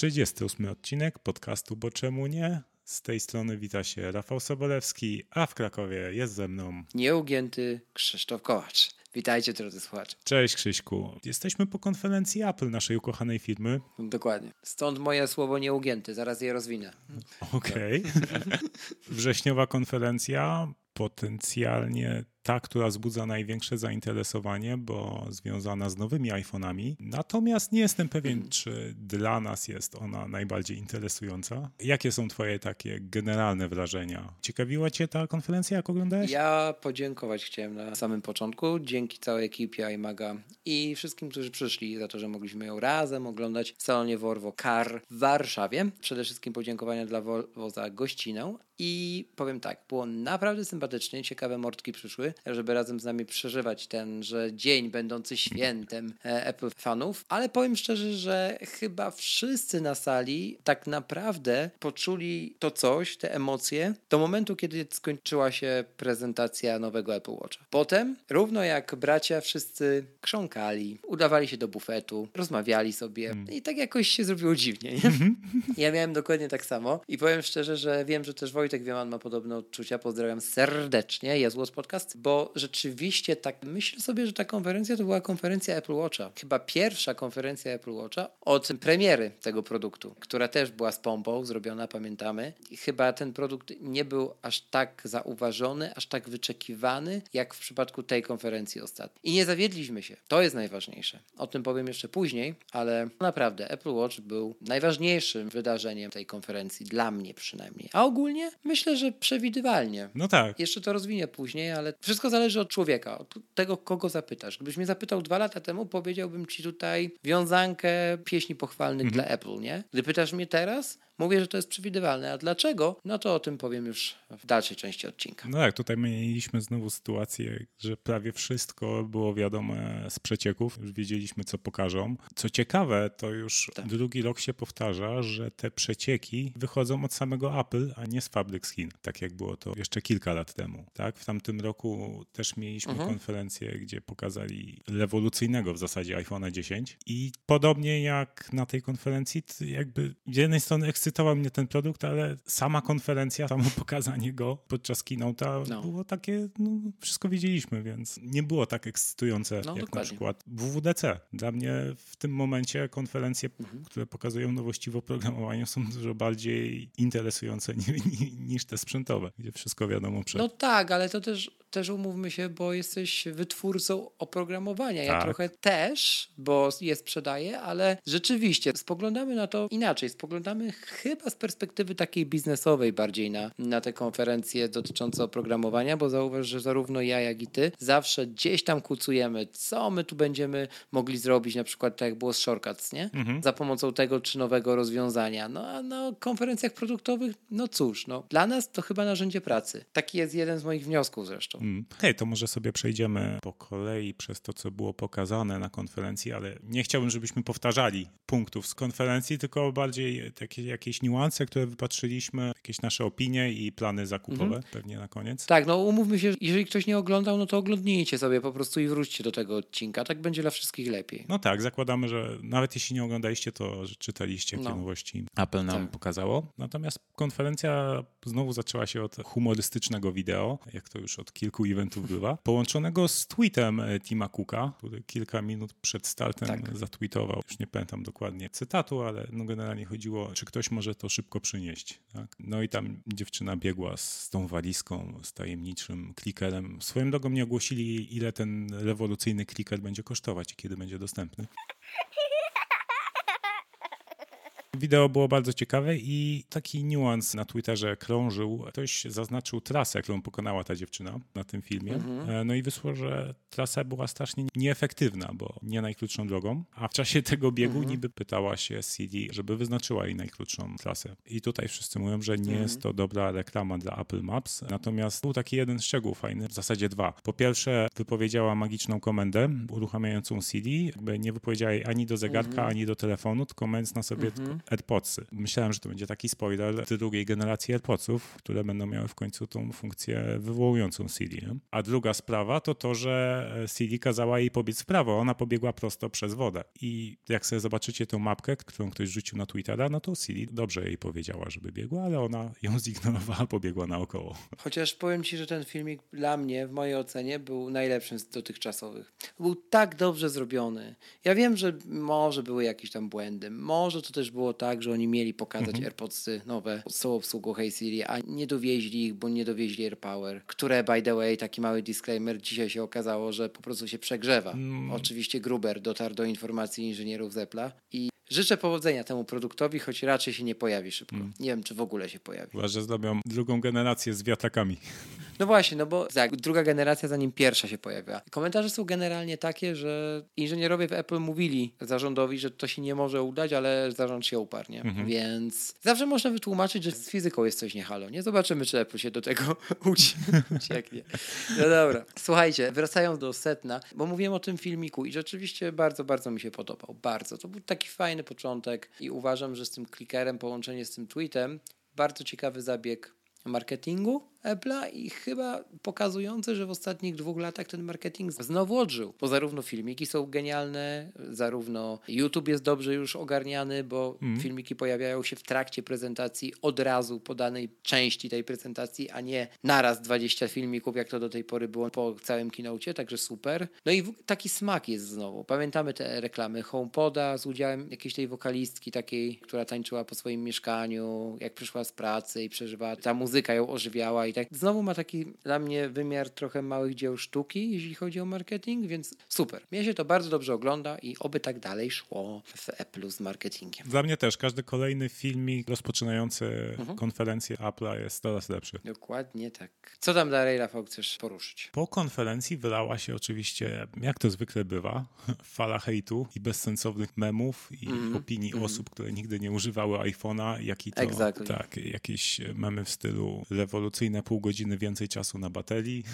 Trzydziesty ósmy odcinek podcastu Bo czemu nie? Z tej strony wita się Rafał Sobolewski, a w Krakowie jest ze mną Nieugięty Krzysztof Kołacz. Witajcie drodzy słuchacze. Cześć Krzyśku. Jesteśmy po konferencji Apple, naszej ukochanej firmy. Dokładnie. Stąd moje słowo nieugięty, zaraz je rozwinę. Okej. Wrześniowa konferencja, potencjalnie ta, która wzbudza największe zainteresowanie, bo związana z nowymi iPhone'ami. Natomiast nie jestem pewien, czy dla nas jest ona najbardziej interesująca. Jakie są Twoje takie generalne wrażenia? Ciekawiła Cię ta konferencja, jak oglądałeś? Ja podziękować chciałem na samym początku. Dzięki całej ekipie iMaga i wszystkim, którzy przyszli za to, że mogliśmy ją razem oglądać w salonie Volvo Car w Warszawie. Przede wszystkim podziękowania dla Volvo za gościnę. I powiem tak, było naprawdę sympatycznie, ciekawe mordki przyszły, żeby razem z nami przeżywać tenże dzień będący świętem e, Apple fanów. Ale powiem szczerze, że chyba wszyscy na sali tak naprawdę poczuli to coś, te emocje, do momentu, kiedy skończyła się prezentacja nowego Apple Watcha. Potem, równo jak bracia, wszyscy krząkali, udawali się do bufetu, rozmawiali sobie i tak jakoś się zrobiło dziwnie. Nie? Ja miałem dokładnie tak samo i powiem szczerze, że wiem, że też Wojtek Wieman ma podobne odczucia. Pozdrawiam serdecznie, Jezłos Podcast, bo rzeczywiście tak myślę sobie, że ta konferencja to była konferencja Apple Watcha. Chyba pierwsza konferencja Apple Watcha od premiery tego produktu, która też była z pompą zrobiona, pamiętamy. I chyba ten produkt nie był aż tak zauważony, aż tak wyczekiwany, jak w przypadku tej konferencji ostatniej. I nie zawiedliśmy się. To jest najważniejsze. O tym powiem jeszcze później, ale naprawdę Apple Watch był najważniejszym wydarzeniem tej konferencji, dla mnie przynajmniej. A ogólnie myślę, że przewidywalnie. No tak. Jeszcze to rozwinię później, ale wszystko zależy od człowieka, od tego, kogo zapytasz. Gdybyś mnie zapytał dwa lata temu, powiedziałbym ci tutaj wiązankę pieśni pochwalnych dla Apple, nie? Gdy pytasz mnie teraz, mówię, że to jest przewidywalne. A dlaczego? No to o tym powiem już w dalszej części odcinka. No tak, tutaj mieliśmy znowu sytuację, że prawie wszystko było wiadome z przecieków, już wiedzieliśmy, co pokażą. Co ciekawe, to już Tak. drugi rok się powtarza, że te przecieki wychodzą od samego Apple, a nie z fabryk z Chin, tak jak było to jeszcze kilka lat temu. Tak? W tamtym roku też mieliśmy Mhm. konferencję, gdzie pokazali rewolucyjnego w zasadzie iPhone'a 10 i podobnie jak na tej konferencji, jakby z jednej strony ekscytował mnie ten produkt, ale sama konferencja, samo pokazanie go podczas keynote'a No. było takie, no wszystko wiedzieliśmy, więc nie było tak ekscytujące No, jak na dokładnie. przykład WWDC. Dla mnie w tym momencie konferencje, Mhm. które pokazują nowości w oprogramowaniu są dużo bardziej interesujące ni, ni, niż te sprzętowe, gdzie wszystko wiadomo przed. No tak, ale to też, też umówmy się, bo jesteś wytwórcą oprogramowania. Ja Tak. trochę też, bo je sprzedaję, ale rzeczywiście spoglądamy na to inaczej. Spoglądamy chyba z perspektywy takiej biznesowej bardziej na, na te konferencje dotyczące oprogramowania, bo zauważ, że zarówno ja, jak i ty zawsze gdzieś tam kucujemy, co my tu będziemy mogli zrobić, na przykład tak jak było z Shortcuts, nie? Za pomocą tego czy nowego rozwiązania. No a na konferencjach produktowych, no cóż, no dla nas to chyba narzędzie pracy. Taki jest jeden z moich wniosków zresztą. Mm. Okej, to może sobie przejdziemy po kolei przez to, co było pokazane na konferencji, ale nie chciałbym, żebyśmy powtarzali punktów z konferencji, tylko bardziej takie jakieś niuanse, które wypatrzyliśmy, jakieś nasze opinie i plany zakupowe pewnie na koniec. Tak, no umówmy się, jeżeli ktoś nie oglądał, no to oglądnijcie sobie po prostu i wróćcie do tego odcinka. Tak będzie dla wszystkich lepiej. No tak, zakładamy, że nawet jeśli nie oglądaliście, to że czytaliście, jakie No. nowości Apple nam Tak. pokazało. Natomiast konferencja znowu zaczęła się od humorystycznego wideo, jak to już od kilku eventów bywa, połączonego z tweetem e, Tima Cooka, który kilka minut przed startem Tak. zatweetował. Już nie pamiętam dokładnie cytatu, ale no generalnie chodziło, czy ktoś może to szybko przynieść. Tak? No i tam dziewczyna biegła z tą walizką, z tajemniczym klikerem. Swoją drogą nie ogłosili, ile ten rewolucyjny kliker będzie kosztować i kiedy będzie dostępny. Wideo było bardzo ciekawe i taki niuans na Twitterze krążył. Ktoś zaznaczył trasę, którą pokonała ta dziewczyna na tym filmie. E, No i wyszło, że trasa była strasznie nieefektywna, bo nie najkrótszą drogą, a w czasie tego biegu niby pytała się CD, żeby wyznaczyła jej najkrótszą trasę. I tutaj wszyscy mówią, że nie jest to dobra reklama dla Apple Maps. Natomiast był taki jeden szczegół fajny, w zasadzie dwa. Po pierwsze, wypowiedziała magiczną komendę uruchamiającą CD, jakby nie wypowiedziała jej ani do zegarka, ani do telefonu, tylko mając na sobie AirPodsy. Myślałem, że to będzie taki spoiler drugiej generacji AirPodsów, które będą miały w końcu tą funkcję wywołującą. Nie? A druga sprawa to to, że CD kazała jej pobiec w prawo. Ona pobiegła prosto przez wodę. I jak sobie zobaczycie tę mapkę, którą ktoś rzucił na Twittera, no to CD dobrze jej powiedziała, żeby biegła, ale ona ją zignorowała, pobiegła naokoło. Chociaż powiem ci, że ten filmik dla mnie, w mojej ocenie, był najlepszym z dotychczasowych. Był tak dobrze zrobiony. Ja wiem, że może były jakieś tam błędy. Może to też było tak, że oni mieli pokazać AirPodsy nowe z tą obsługą Hey Siri, a nie dowieźli ich, bo nie dowieźli AirPower, które by the way, taki mały disclaimer, dzisiaj się okazało, że po prostu się przegrzewa. Oczywiście Gruber dotarł do informacji inżynierów z Apple'a i życzę powodzenia temu produktowi, choć raczej się nie pojawi szybko. Nie wiem, czy w ogóle się pojawi. Chyba, że zrobią drugą generację z wiatrakami. No właśnie, no bo tak, druga generacja zanim pierwsza się pojawiła. Komentarze są generalnie takie, że inżynierowie w Apple mówili zarządowi, że to się nie może udać, ale zarząd się uparł, nie? Więc zawsze można wytłumaczyć, że z fizyką jest coś nie halo, nie? Zobaczymy, czy Apple się do tego uci- ucieknie. No dobra. Słuchajcie, wracając do setna, bo mówiłem o tym filmiku i rzeczywiście bardzo, bardzo mi się podobał. Bardzo. To był taki fajny początek i uważam, że z tym klikerem, połączenie z tym tweetem, bardzo ciekawy zabieg marketingu Apple'a i chyba pokazujący, że w ostatnich dwóch latach ten marketing znowu odżył. Bo zarówno filmiki są genialne, zarówno YouTube jest dobrze już ogarniany, bo filmiki pojawiają się w trakcie prezentacji od razu po danej części tej prezentacji, a nie naraz 20 filmików, jak to do tej pory było po całym keynocie, także super. No i taki smak jest znowu. Pamiętamy te reklamy HomePoda z udziałem jakiejś tej wokalistki takiej, która tańczyła po swoim mieszkaniu, jak przyszła z pracy i przeżywała, ta muzyka ją ożywiała i tak. Znowu ma taki dla mnie wymiar trochę małych dzieł sztuki, jeśli chodzi o marketing, więc super. Mnie się to bardzo dobrze ogląda i oby tak dalej szło w Apple z marketingiem. Dla mnie też każdy kolejny filmik rozpoczynający konferencję Apple'a jest coraz lepszy. Dokładnie tak. Co tam dalej, Rafał, chcesz poruszyć? Po konferencji wylała się oczywiście, jak to zwykle bywa, fala hejtu i bezsensownych memów i opinii osób, które nigdy nie używały iPhone'a, jak i to Exactly. tak, jakieś memy w stylu rewolucyjne pół godziny więcej czasu na baterii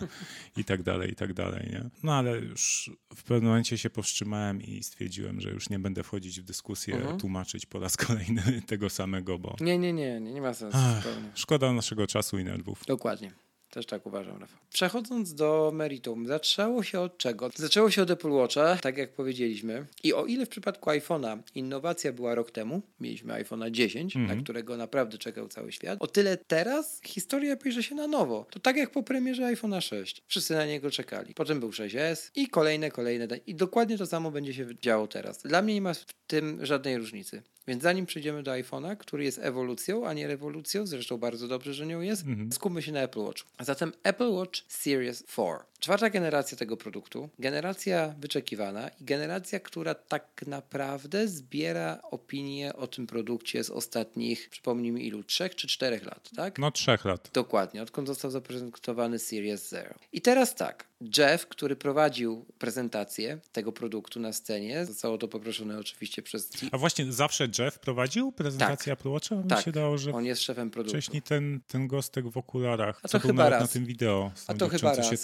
i tak dalej, i tak dalej, nie? No ale już w pewnym momencie się powstrzymałem i stwierdziłem, że już nie będę wchodzić w dyskusję, tłumaczyć po raz kolejny tego samego, bo Nie, nie, nie, nie, nie ma sensu. Ach, zupełnie. szkoda naszego czasu i nerwów. Dokładnie. Też tak uważam, Rafał. Przechodząc do meritum, zaczęło się od czego? Zaczęło się od Apple Watcha, tak jak powiedzieliśmy. I o ile w przypadku iPhone'a innowacja była rok temu, mieliśmy iPhone'a 10, na którego naprawdę czekał cały świat, o tyle teraz historia pisze się na nowo. To tak jak po premierze iPhone'a 6. Wszyscy na niego czekali. Potem był 6S i kolejne, kolejne. I dokładnie to samo będzie się działo teraz. Dla mnie nie ma w tym żadnej różnicy. Więc zanim przejdziemy do iPhone'a, który jest ewolucją, a nie rewolucją, zresztą bardzo dobrze, że nią jest, skupmy się na Apple Watch. Zatem Apple Watch Series 4. Czwarta generacja tego produktu, generacja wyczekiwana i generacja, która tak naprawdę zbiera opinie o tym produkcie z ostatnich, przypomnijmy ilu, trzech czy czterech lat, tak? No trzech lat. Dokładnie, odkąd został zaprezentowany Series Zero. I teraz tak, Jeff, który prowadził prezentację tego produktu na scenie, zostało to poproszone oczywiście przez A właśnie zawsze Jeff prowadził prezentację Apple Watcha? Mi tak, się dało, że on jest szefem produktu. wcześniej ten, ten gostek w okularach, A to chyba nawet na raz. tym wideo, A to chyba co się raz,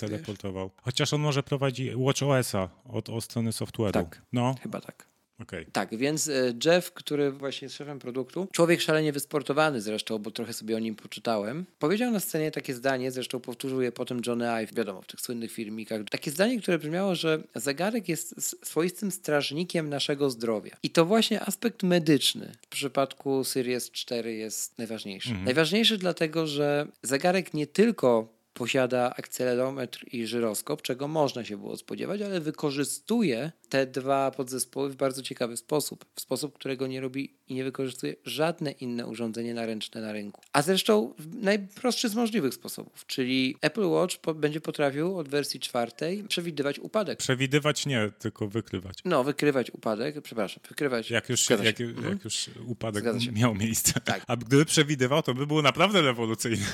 Chociaż on może prowadzi Watch OS-a od, od strony software'u. Tak. No, Chyba tak. okej. Tak, więc e, Jeff, który właśnie jest szefem produktu, człowiek szalenie wysportowany zresztą, bo trochę sobie o nim poczytałem, powiedział na scenie takie zdanie, zresztą powtórzył je potem Johnny Ive, wiadomo, w tych słynnych filmikach. Takie zdanie, które brzmiało, że zegarek jest swoistym strażnikiem naszego zdrowia. I to właśnie aspekt medyczny w przypadku Series 4 jest najważniejszy. Najważniejszy dlatego, że zegarek nie tylko posiada akcelerometr i żyroskop, czego można się było spodziewać, ale wykorzystuje te dwa podzespoły w bardzo ciekawy sposób. W sposób, którego nie robi i nie wykorzystuje żadne inne urządzenie naręczne na rynku. A zresztą w najprostszy z możliwych sposobów, czyli Apple Watch po, będzie potrafił od wersji czwartej przewidywać upadek. Przewidywać nie, tylko wykrywać. No, wykrywać upadek, przepraszam, wykrywać. Jak już, jak, się. jak Mhm. już upadek miał miejsce. Tak. A gdyby przewidywał, to by było naprawdę rewolucyjne.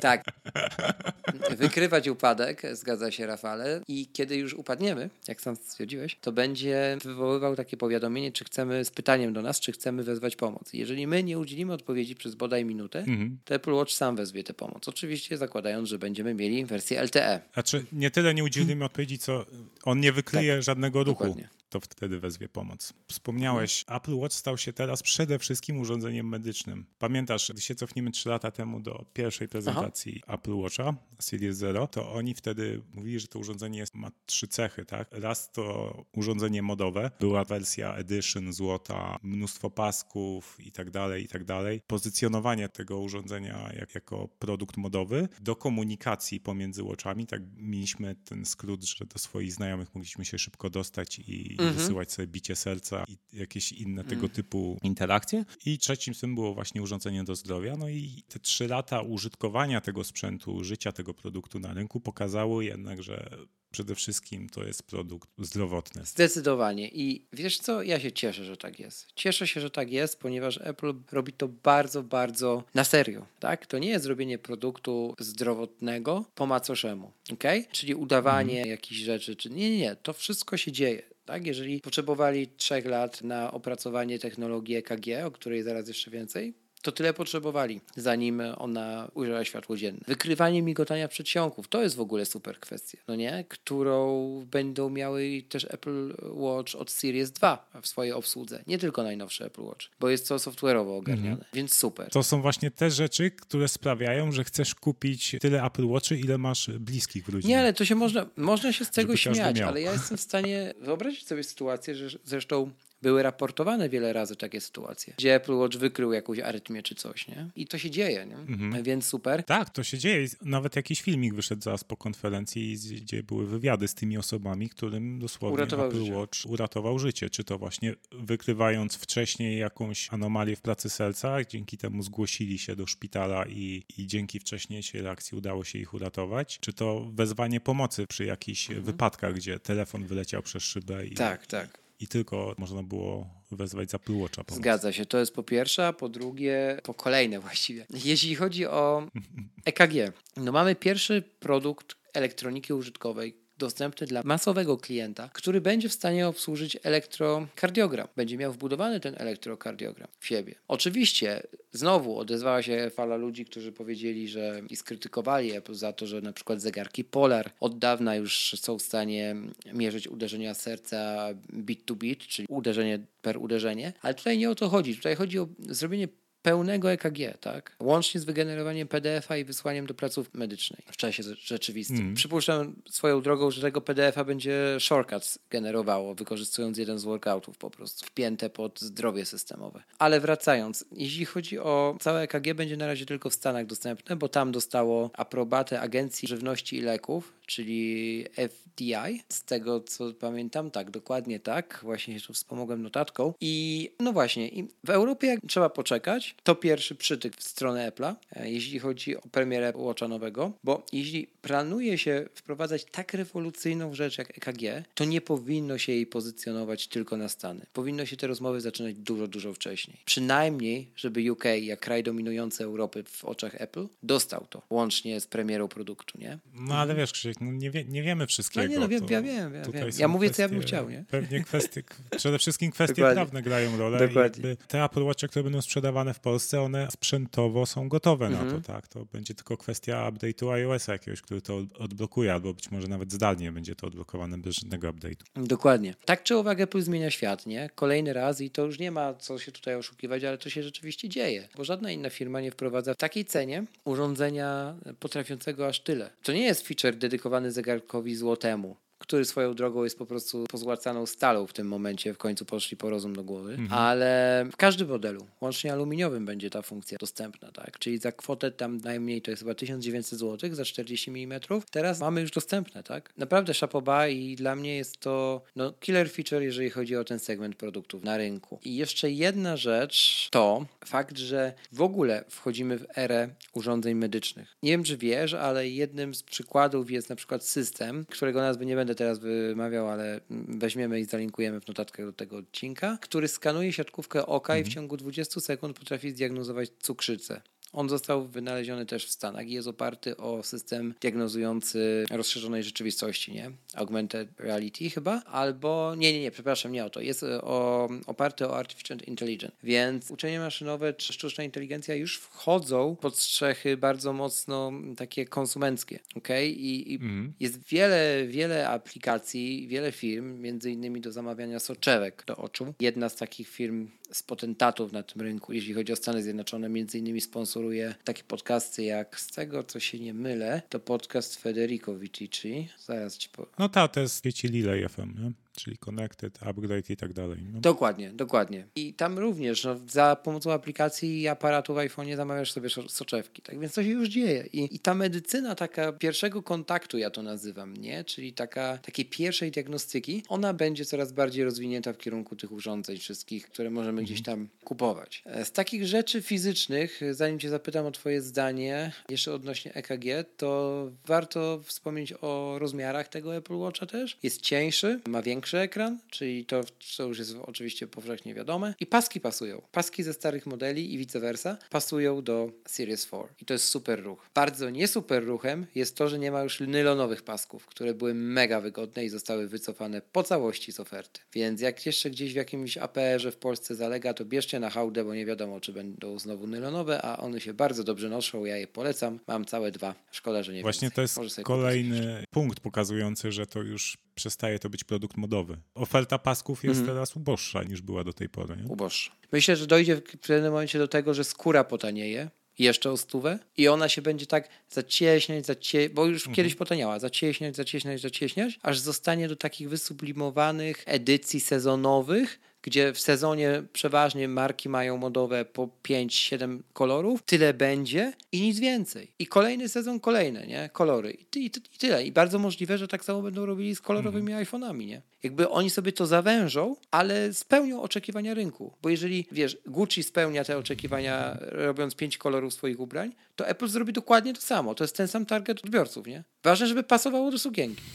Tak. Wykrywać upadek, zgadza się Rafale. I kiedy już upadniemy, jak sam stwierdziłeś, to będzie wywoływał takie powiadomienie, czy chcemy, z pytaniem do nas, czy chcemy wezwać pomoc. Jeżeli my nie udzielimy odpowiedzi przez bodaj minutę, Mhm. to Apple Watch sam wezwie tę pomoc. Oczywiście zakładając, że będziemy mieli wersję LTE. Znaczy, nie tyle nie udzielimy odpowiedzi, co on nie wykryje żadnego ruchu. Tak. dokładnie. To wtedy wezwie pomoc. Wspomniałeś, Apple Watch stał się teraz przede wszystkim urządzeniem medycznym. Pamiętasz, gdy się cofniemy 3 lata temu do pierwszej prezentacji Apple Watcha, Series Zero, to oni wtedy mówili, że to urządzenie jest, ma trzy cechy, tak? Raz to urządzenie modowe, była wersja Edition złota, mnóstwo pasków i tak dalej, i tak dalej. Pozycjonowanie tego urządzenia jak, jako produkt modowy do komunikacji pomiędzy watchami, tak mieliśmy ten skrót, że do swoich znajomych mogliśmy się szybko dostać i, i wysyłać sobie bicie serca i jakieś inne tego typu interakcje. I trzecim z tym było właśnie urządzenie do zdrowia. No i te trzy lata użytkowania tego sprzętu, życia tego produktu na rynku pokazało jednak, że przede wszystkim to jest produkt zdrowotny. Zdecydowanie. I wiesz co? Ja się cieszę, że tak jest. Cieszę się, że tak jest, ponieważ Apple robi to bardzo, bardzo na serio. Tak? To nie jest zrobienie produktu zdrowotnego po macoszemu. Okay? Czyli udawanie jakichś rzeczy. Czy... Nie, nie, nie. To wszystko się dzieje. Tak? Jeżeli potrzebowali trzech lat na opracowanie technologii EKG, o której zaraz jeszcze więcej, to tyle potrzebowali, zanim ona ujrzała światło dzienne. Wykrywanie migotania przedsionków to jest w ogóle super kwestia, no nie? Którą będą miały też Apple Watch od Series 2 w swojej obsłudze. Nie tylko najnowszy Apple Watch, bo jest to software'owo ogarniane, więc super. To są właśnie te rzeczy, które sprawiają, że chcesz kupić tyle Apple Watchy, ile masz bliskich w rodzinie. Nie, ale to się można, można się z tego śmiać, ale ja jestem w stanie wyobrazić sobie sytuację, że zresztą były raportowane wiele razy takie sytuacje, gdzie Apple Watch wykrył jakąś arytmię czy coś, nie? I to się dzieje, nie? Mhm. Więc super. Tak, to się dzieje. Nawet jakiś filmik wyszedł zaraz po konferencji, gdzie były wywiady z tymi osobami, którym dosłownie Uratował Apple życie. Watch uratował życie. Czy to właśnie wykrywając wcześniej jakąś anomalię w pracy serca, dzięki temu zgłosili się do szpitala i, i dzięki wcześniejszej reakcji udało się ich uratować, czy to wezwanie pomocy przy jakichś wypadkach, gdzie telefon wyleciał przez szybę i, Mhm. Tak, tak. I tylko można było wezwać z Apple Watcha pomoc. Zgadza się, to jest po pierwsze, a po drugie, po kolejne właściwie. Jeśli chodzi o EKG, no mamy pierwszy produkt elektroniki użytkowej dostępny dla masowego klienta, który będzie w stanie obsłużyć elektrokardiogram. Będzie miał wbudowany ten elektrokardiogram w siebie. Oczywiście znowu odezwała się fala ludzi, którzy powiedzieli, że i skrytykowali Apple za to, że na przykład zegarki Polar od dawna już są w stanie mierzyć uderzenia serca beat to beat, czyli uderzenie per uderzenie, ale tutaj nie o to chodzi. Tutaj chodzi o zrobienie pełnego EKG, tak? Łącznie z wygenerowaniem PDF-a i wysłaniem do placów medycznej w czasie ze- rzeczywistym. Przypuszczam swoją drogą, że tego PDF-a będzie Shortcuts generowało, wykorzystując jeden z workoutów po prostu, wpięte pod zdrowie systemowe. Ale wracając, jeśli chodzi o całe EKG, będzie na razie tylko w Stanach dostępne, bo tam dostało aprobatę Agencji Żywności i Leków, czyli FDI. Z tego co pamiętam, tak, dokładnie tak. Właśnie się tu wspomogłem notatką. I no właśnie, i w Europie trzeba poczekać. To pierwszy przytyk w stronę Apple'a, e, jeśli chodzi o premierę Watcha nowego, bo jeśli planuje się wprowadzać tak rewolucyjną rzecz jak EKG, to nie powinno się jej pozycjonować tylko na Stany. Powinno się te rozmowy zaczynać dużo, dużo wcześniej. Przynajmniej, żeby UK, jak kraj dominujący Europy w oczach Apple, dostał to, łącznie z premierą produktu, nie? No ale wiesz, Krzysiek, no nie, wie, nie wiemy wszystkiego. No nie, no wiem, ja wiem, ja wiem. Ja mówię, co ja bym kwestie- chciał, nie? Pewnie kwestie, przede wszystkim kwestie prawne grają rolę. Dokładnie. Te Apple Watche, które będą sprzedawane w Polsce, one sprzętowo są gotowe Mhm. na to, tak? To będzie tylko kwestia update'u iOS-a jakiegoś, który to od- odblokuje, albo być może nawet zdalnie będzie to odblokowane bez żadnego update'u. Dokładnie. Tak czy owak Apple zmienia świat, nie? Kolejny raz i to już nie ma co się tutaj oszukiwać, ale to się rzeczywiście dzieje, bo żadna inna firma nie wprowadza w takiej cenie urządzenia potrafiącego aż tyle. To nie jest feature dedykowany zegarkowi złotemu, który swoją drogą jest po prostu pozłacaną stalą w tym momencie. W końcu poszli po rozum do głowy. Mhm. Ale w każdym modelu, łącznie aluminiowym, będzie ta funkcja dostępna, tak? Czyli za kwotę tam najmniej to jest chyba 1900 zł za 40 mm. Teraz mamy już dostępne, tak? Naprawdę szapoba i dla mnie jest to no, killer feature, jeżeli chodzi o ten segment produktów na rynku. I jeszcze jedna rzecz to fakt, że w ogóle wchodzimy w erę urządzeń medycznych. Nie wiem, czy wiesz, ale jednym z przykładów jest na przykład system, którego nazwy nie będę teraz wymawiał, ale weźmiemy i zalinkujemy w notatkach do tego odcinka, który skanuje siatkówkę oka i w ciągu 20 sekund potrafi zdiagnozować cukrzycę. On został wynaleziony też w Stanach i jest oparty o system diagnozujący rozszerzonej rzeczywistości, nie? Augmented reality chyba? Albo, nie, nie, nie, przepraszam, nie o to. Jest e, o, oparty o artificial intelligence. Więc uczenie maszynowe czy sztuczna inteligencja już wchodzą pod strzechy bardzo mocno takie konsumenckie, ok? I, i jest wiele, wiele aplikacji, wiele firm, między innymi do zamawiania soczewek do oczu. Jedna z takich firm z potentatów na tym rynku, jeśli chodzi o Stany Zjednoczone, między innymi sponsoruje takie podcasty jak, z tego co się nie mylę, to podcast Federico Vitici. Zaraz ci powiem. No ta, to jest Relay FM, nie? Czyli Connected, Upgrade i tak dalej. No. Dokładnie, dokładnie. I tam również no, za pomocą aplikacji i aparatu w iPhone'ie zamawiasz sobie so- soczewki, tak więc to się już dzieje. I, I ta medycyna taka pierwszego kontaktu, ja to nazywam, nie? Czyli taka, takiej pierwszej diagnostyki, ona będzie coraz bardziej rozwinięta w kierunku tych urządzeń wszystkich, które możemy gdzieś tam kupować. E, Z takich rzeczy fizycznych, zanim cię zapytam o twoje zdanie, jeszcze odnośnie EKG, to warto wspomnieć o rozmiarach tego Apple Watcha też. Jest cieńszy, ma większy ekran, czyli to, co już jest oczywiście powszechnie wiadome. I paski pasują. Paski ze starych modeli i vice versa pasują do Series 4. I to jest super ruch. Bardzo nie super ruchem jest to, że nie ma już nylonowych pasków, które były mega wygodne i zostały wycofane po całości z oferty. Więc jak jeszcze gdzieś w jakimś APR-ze w Polsce zalega, to bierzcie na hałdę, bo nie wiadomo, czy będą znowu nylonowe, a one się bardzo dobrze noszą. Ja je polecam. Mam całe dwa. Szkoda, że nie Właśnie więcej. to jest kolejny punkt pokazujący, że to już przestaje to być produkt modowy. Oferta pasków jest Mhm. teraz uboższa niż była do tej pory. Nie? uboższa. Myślę, że dojdzie w pewnym momencie do tego, że skóra potanieje jeszcze o stówę i ona się będzie tak zacieśniać, zacie... bo już kiedyś potaniała, zacieśniać, zacieśniać, zacieśniać, aż zostanie do takich wysublimowanych edycji sezonowych, gdzie w sezonie przeważnie marki mają modowe po 5-7 kolorów, tyle będzie i nic więcej. I kolejny sezon kolejne, nie? Kolory. I, ty, i, ty, I tyle. I bardzo możliwe, że tak samo będą robili z kolorowymi iPhone'ami, nie? Jakby oni sobie to zawężą, ale spełnią oczekiwania rynku. Bo jeżeli, wiesz, Gucci spełnia te oczekiwania robiąc pięć kolorów swoich ubrań, to Apple zrobi dokładnie to samo. To jest ten sam target odbiorców, nie? Ważne, żeby pasowało do sukienki.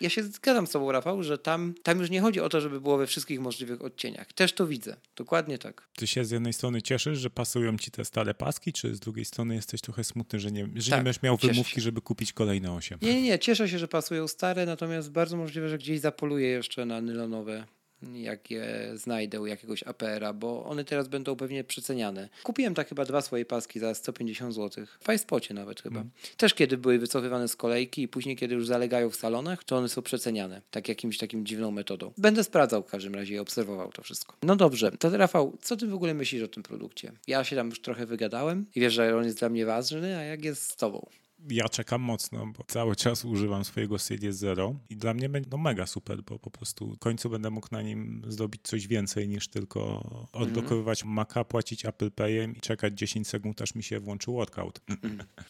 Ja się zgadzam z tobą, Rafał, że tam, tam już nie chodzi o to, żeby było we wszystkich możliwych odcieniach. Też to widzę. Dokładnie tak. Ty się z jednej strony cieszysz, że pasują ci te stare paski, czy z drugiej strony jesteś trochę smutny, że nie, że Tak, nie będziesz miał wymówki, się. żeby kupić kolejne osiem? Nie, nie, nie. Cieszę się, że pasują stare, natomiast bardzo możliwe, że gdzieś zapoluję jeszcze na nylonowe jak je znajdę u jakiegoś APR-a, bo one teraz będą pewnie przeceniane. Kupiłem tak chyba dwa swoje paski za 150 zł. W iSpocie nawet chyba. Też kiedy były wycofywane z kolejki i później kiedy już zalegają w salonach, to one są przeceniane. Tak jakimś takim dziwną metodą. Będę sprawdzał w każdym razie i obserwował to wszystko. No dobrze, to Rafał, co ty w ogóle myślisz o tym produkcie? Ja się tam już trochę wygadałem i wiesz, że on jest dla mnie ważny, a jak jest z tobą? Ja czekam mocno, bo cały czas używam swojego Series Zero i dla mnie będzie no mega super, bo po prostu w końcu będę mógł na nim zrobić coś więcej niż tylko odblokowywać Maca, płacić Apple Payem i czekać 10 sekund, aż mi się włączy workout.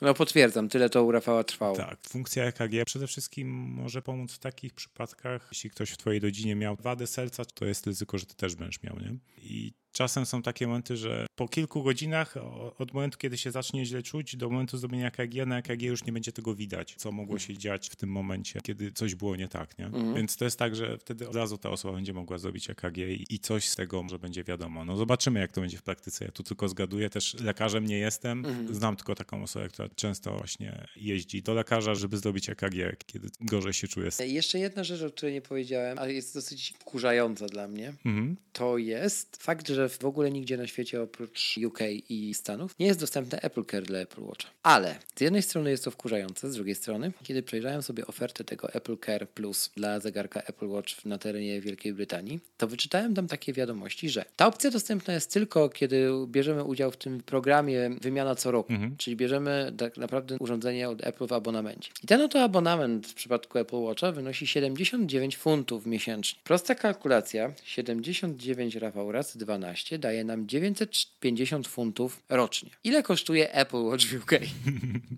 No potwierdzam, tyle to u Rafała trwało. Tak, funkcja EKG przede wszystkim może pomóc w takich przypadkach, jeśli ktoś w twojej rodzinie miał wadę serca, to jest ryzyko, że ty też będziesz miał, nie? I czasem są takie momenty, że po kilku godzinach od momentu, kiedy się zacznie źle czuć, do momentu zrobienia EKG, na EKG już nie będzie tego widać, co mogło się dziać w tym momencie, kiedy coś było nie tak, nie? Więc to jest tak, że wtedy od razu ta osoba będzie mogła zrobić EKG i, coś z tego może będzie wiadomo. No zobaczymy, jak to będzie w praktyce. Ja tu tylko zgaduję, też lekarzem nie jestem. Znam tylko taką osobę, która często właśnie jeździ do lekarza, żeby zrobić EKG, kiedy gorzej się czuje. Jeszcze jedna rzecz, o której nie powiedziałem, ale jest dosyć wkurzająca dla mnie, Mhm. to jest fakt, że w ogóle nigdzie na świecie oprócz UK i Stanów, nie jest dostępne Apple Care dla Apple Watcha. Ale z jednej strony jest to wkurzające, z drugiej strony, kiedy przejrzałem sobie ofertę tego Apple Care Plus dla zegarka Apple Watch na terenie Wielkiej Brytanii, to wyczytałem tam takie wiadomości, że ta opcja dostępna jest tylko, kiedy bierzemy udział w tym programie wymiana co roku, czyli bierzemy tak naprawdę urządzenie od Apple w abonamencie. I ten oto abonament w przypadku Apple Watcha wynosi 79 funtów miesięcznie. Prosta kalkulacja, 79 Rafał razy 12 daje nam 950 funtów rocznie. Ile kosztuje Apple Watch w UK?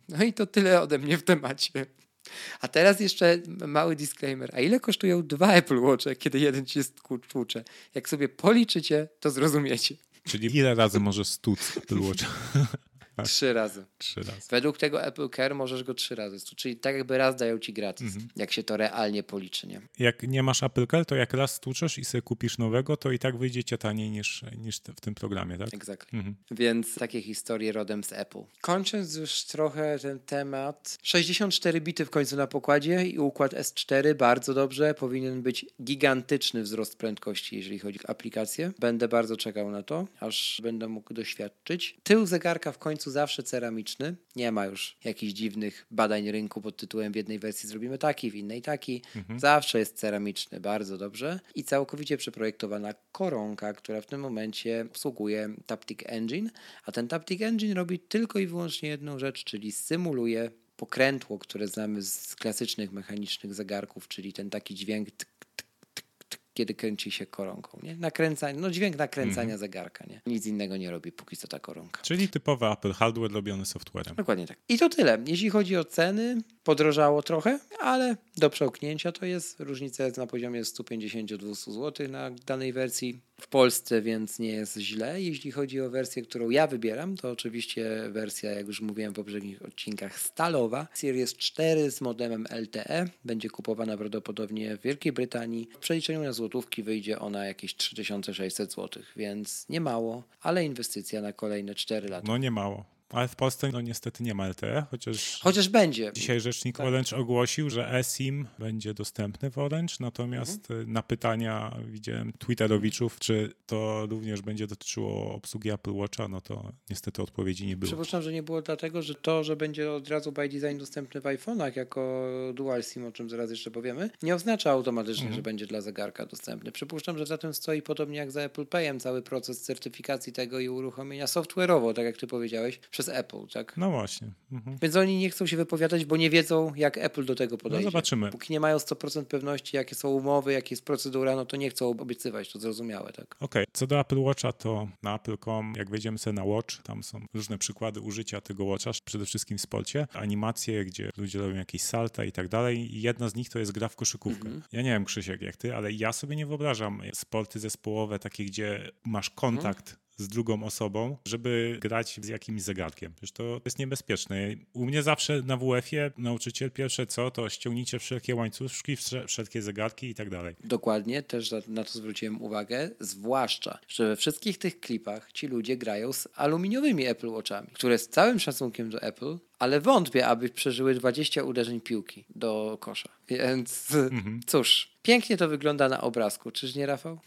No i to tyle ode mnie w temacie. A teraz jeszcze mały disclaimer. A ile kosztują dwa Apple Watche, kiedy jeden ci jest tłucze? Jak sobie policzycie, to zrozumiecie. Czyli ile razy może stłuc Apple Watch? Trzy razy. Trzy razy. Według tego Apple Care możesz go trzy razy. Czyli tak jakby raz dają ci gratis, Mhm. jak się to realnie policzy, nie? Jak nie masz Apple Care, to jak raz stłuczesz i sobie kupisz nowego, to i tak wyjdziecie taniej niż, niż w tym programie, tak? Exactly. Mhm. Więc takie historie rodem z Apple. Kończąc już trochę ten temat. 64 bity w końcu na pokładzie i układ S4 bardzo dobrze. Powinien być gigantyczny wzrost prędkości, jeżeli chodzi o aplikację. Będę bardzo czekał na to, aż będę mógł doświadczyć. Tył zegarka w końcu zawsze ceramiczny. Nie ma już jakichś dziwnych badań rynku pod tytułem w jednej wersji zrobimy taki, w innej taki. Zawsze jest ceramiczny, bardzo dobrze. I całkowicie przeprojektowana koronka, która w tym momencie obsługuje Taptic Engine, a ten Taptic Engine robi tylko i wyłącznie jedną rzecz, czyli symuluje pokrętło, które znamy z klasycznych mechanicznych zegarków, czyli ten taki dźwięk tk, kiedy kręci się koronką, nie? Nakręcanie, no dźwięk nakręcania zegarka, nie? Nic innego nie robi, póki co ta koronka. Czyli typowy Apple hardware robiony softwarem. Dokładnie tak. I to tyle. Jeśli chodzi o ceny, podrożało trochę, ale do przełknięcia to jest. Różnica jest na poziomie 150-200 zł na danej wersji w Polsce, więc nie jest źle. Jeśli chodzi o wersję, którą ja wybieram, to oczywiście wersja, jak już mówiłem w poprzednich odcinkach, stalowa. Series 4 z modemem LTE będzie kupowana prawdopodobnie w Wielkiej Brytanii. W przeliczeniu na złotówki wyjdzie ona jakieś 3600 zł, więc nie mało, ale inwestycja na kolejne 4 lata. No nie mało. Ale w Polsce no niestety nie ma LTE, chociaż Chociaż będzie. dzisiaj rzecznik Tak. Orange ogłosił, że eSIM będzie dostępny w Orange, natomiast Mhm. y, na pytania widziałem Twitterowiczów, czy to również będzie dotyczyło obsługi Apple Watcha, no to niestety odpowiedzi nie było. Przypuszczam, że nie było dlatego, że to, że będzie od razu by design dostępny w iPhone'ach jako dual SIM, o czym zaraz jeszcze powiemy, nie oznacza automatycznie, że będzie dla zegarka dostępny. Przypuszczam, że za tym stoi podobnie jak za Apple Payem cały proces certyfikacji tego i uruchomienia software'owo, tak jak ty powiedziałeś, przez Apple, tak? No właśnie. Mhm. Więc oni nie chcą się wypowiadać, bo nie wiedzą, jak Apple do tego podejdzie. No zobaczymy. Póki nie mają 100% pewności, jakie są umowy, jakie jest procedura, no to nie chcą obiecywać, to zrozumiałe, tak? Okej, co do Apple Watcha, to na Apple.com, jak wejdziemy sobie na Watch, tam są różne przykłady użycia tego Watcha, przede wszystkim w sporcie, animacje, gdzie ludzie robią jakieś salta i tak dalej i jedna z nich to jest gra w koszykówkę. Ja nie wiem, Krzysiek, jak ty, ale ja sobie nie wyobrażam sporty zespołowe takie, gdzie masz kontakt z drugą osobą, żeby grać z jakimś zegarkiem. Przecież to jest niebezpieczne. U mnie zawsze na WF-ie nauczyciel pierwsze co, to ściągnijcie wszelkie łańcuszki, wsze- wszelkie zegarki i tak dalej. Dokładnie, też na to zwróciłem uwagę, zwłaszcza, że we wszystkich tych klipach ci ludzie grają z aluminiowymi Apple Watchami, które z całym szacunkiem do Apple, ale wątpię, aby przeżyły 20 uderzeń piłki do kosza. Więc cóż, pięknie to wygląda na obrazku, czyż nie Rafał?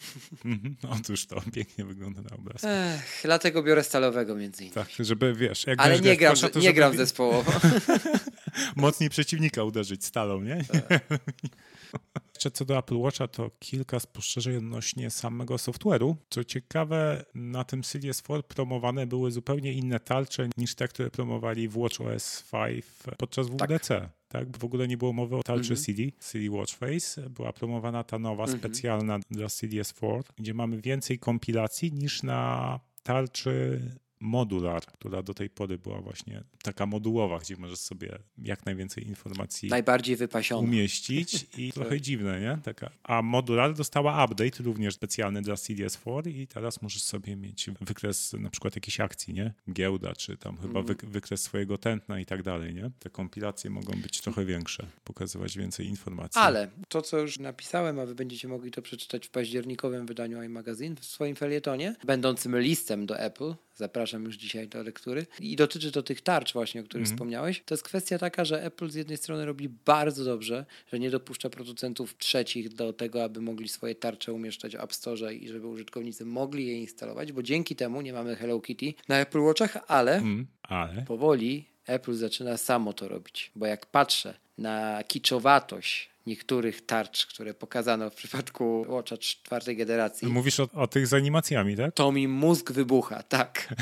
Mhm. Otóż to pięknie wygląda na obrazku. Ech, dlatego biorę stalowego między innymi. Tak, żeby wiesz, jak Ale nie gram, kosza, to nie żeby gram zespołowo. mocniej przeciwnika uderzyć stalą, nie? Tak. Jeszcze co do Apple Watcha, to kilka spostrzeżeń odnośnie samego software'u. Co ciekawe, na tym Series 4 promowane były zupełnie inne tarcze niż te, które promowali w WatchOS 5 podczas WDC. Tak. W ogóle nie było mowy o tarczy Mhm. CD, CD Watch Face. Była promowana ta nowa, specjalna dla Series 4, gdzie mamy więcej kompilacji niż na tarczy Modular, która do tej pory była właśnie taka modułowa, gdzie możesz sobie jak najwięcej informacji Najbardziej wypasiony. umieścić i trochę dziwne, nie? Taka. A Modular dostała update również specjalny dla CDS4 i teraz możesz sobie mieć wykres na przykład jakiejś akcji, nie? Giełda, czy tam chyba wyk- wykres swojego tętna i tak dalej, nie? Te kompilacje mogą być trochę większe, pokazywać więcej informacji. Ale to, co już napisałem, a wy będziecie mogli to przeczytać w październikowym wydaniu iMagazine w swoim felietonie, będącym listem do Apple, zapraszam już dzisiaj do lektury. I dotyczy to tych tarcz właśnie, o których Mhm. wspomniałeś. To jest kwestia taka, że Apple z jednej strony robi bardzo dobrze, że nie dopuszcza producentów trzecich do tego, aby mogli swoje tarcze umieszczać w App Store i żeby użytkownicy mogli je instalować, bo dzięki temu nie mamy Hello Kitty na Apple Watchach, ale Mm, ale powoli Apple zaczyna samo to robić. Bo jak patrzę na kiczowatość niektórych tarcz, które pokazano w przypadku Watcha czwartej generacji, mówisz o, o tych z animacjami, tak? to mi mózg wybucha, tak.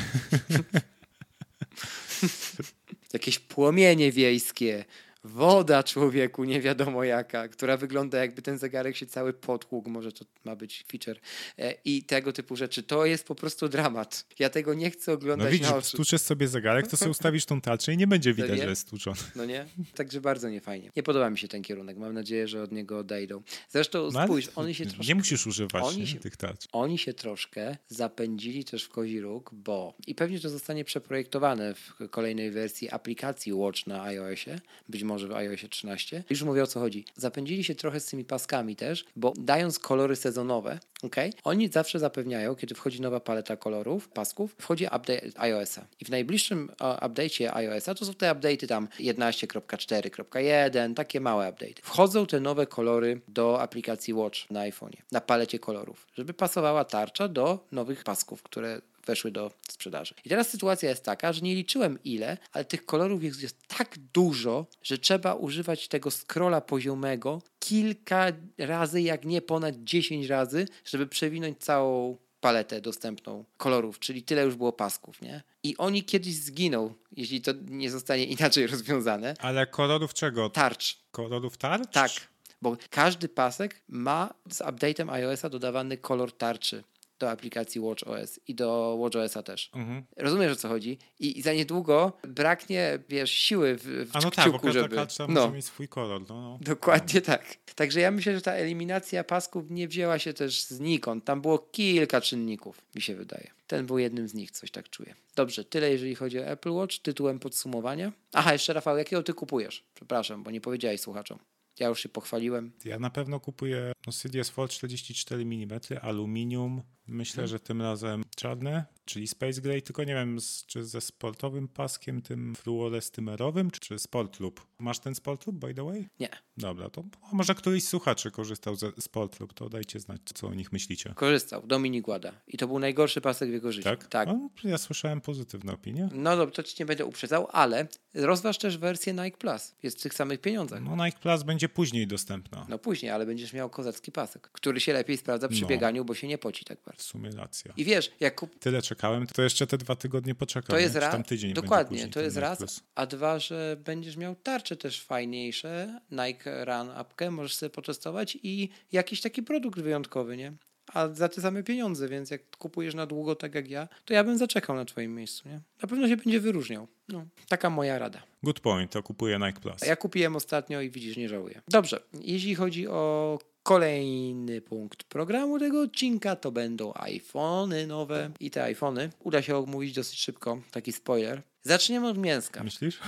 Jakieś płomienie wiejskie, woda człowieku, nie wiadomo jaka, która wygląda jakby ten zegarek się cały potłukł, może to ma być feature e, i tego typu rzeczy. To jest po prostu dramat. Ja tego nie chcę No oglądać widzisz, na oczy. stłuczesz sobie zegarek, to sobie ustawisz tą tarczę i nie będzie widać, Serio? że jest stłuczony. No nie? Także bardzo niefajnie. Nie podoba mi się ten kierunek. Mam nadzieję, że od niego odejdą. Zresztą No, spójrz, oni się troszkę... Nie musisz używać oni nie, się- tych tarcz. Oni się troszkę zapędzili też w kozi róg, bo i pewnie to zostanie przeprojektowane w kolejnej wersji aplikacji Watch na iOSie, być może w iOSie 13. Już mówię o co chodzi. Zapędzili się trochę z tymi paskami też, bo dając kolory sezonowe, ok, oni zawsze zapewniają, kiedy wchodzi nowa paleta kolorów, pasków, wchodzi update iOSa. I w najbliższym update'cie iOSa to są te update'y tam 11.4.1, takie małe update'y. Wchodzą te nowe kolory do aplikacji Watch na iPhone'ie, na palecie kolorów, żeby pasowała tarcza do nowych pasków, które weszły do sprzedaży. I teraz sytuacja jest taka, że nie liczyłem ile, ale tych kolorów jest, jest tak dużo, że trzeba używać tego scrolla poziomego kilka razy, jak nie ponad 10 razy, żeby przewinąć całą paletę dostępną kolorów, czyli tyle już było pasków, nie? I oni kiedyś zginą, jeśli to nie zostanie inaczej rozwiązane. Ale kolorów czego? Tarcz, Kolorów tarcz? tak, bo każdy pasek ma z update'em iOS-a dodawany kolor tarczy do aplikacji WatchOS i do WatchOS-a też. Mhm. Rozumiesz o co chodzi? I, I za niedługo braknie, wiesz, siły w, w A no tak, bo każda żeby... no, może mieć swój kolor. No, no. dokładnie tak. Także ja myślę, że ta eliminacja pasków nie wzięła się też znikąd. Tam było kilka czynników, mi się wydaje. Ten był jednym z nich, coś tak czuję. Dobrze, tyle jeżeli chodzi o Apple Watch. Tytułem podsumowania. Aha, jeszcze Rafał, jakiego ty kupujesz? Przepraszam, bo nie powiedziałeś słuchaczom. Ja już się pochwaliłem. Ja na pewno kupuję no, Fold 44 mm, aluminium. Myślę, że tym razem czarne, czyli Space Gray, tylko nie wiem, z, czy ze sportowym paskiem, tym fluorestymerowym, czy, Sport Loop. Masz ten Sport Loop, by the way? Nie. Dobra, to może któryś z słuchaczy korzystał ze Sport Loop, to dajcie znać, co o nich myślicie. Korzystał, Dominik Łada. I to był najgorszy pasek w jego życiu. Tak? Tak. No, ja słyszałem pozytywne opinie. No dobrze, to ci nie będę uprzedzał, ale rozważ też wersję Nike Plus. Jest w tych samych pieniądzach. No Nike Plus będzie później dostępna. No później, ale będziesz miał kozacki pasek, który się lepiej sprawdza przy No. bieganiu, bo się nie poci tak bardzo. W sumie racja. I wiesz, jak kup... Tyle czekałem, to jeszcze te dwa tygodnie poczekam. to jest raz, tam tydzień dokładnie, później to jest raz, Plus. a dwa, że będziesz miał tarcze też fajniejsze, Nike Run apkę, możesz sobie potestować i jakiś taki produkt wyjątkowy, nie? A za te same pieniądze, więc jak kupujesz na długo tak jak ja, to ja bym zaczekał na twoim miejscu, nie? Na pewno się będzie wyróżniał. No, taka moja rada. Good point, to kupuję Nike Plus. Ja kupiłem ostatnio i widzisz, nie żałuję. Dobrze, jeśli chodzi o kolejny punkt programu tego odcinka, to będą iPhony nowe. I te iPhony uda się omówić dosyć szybko, taki spoiler. Zaczniemy od mięska. Myślisz?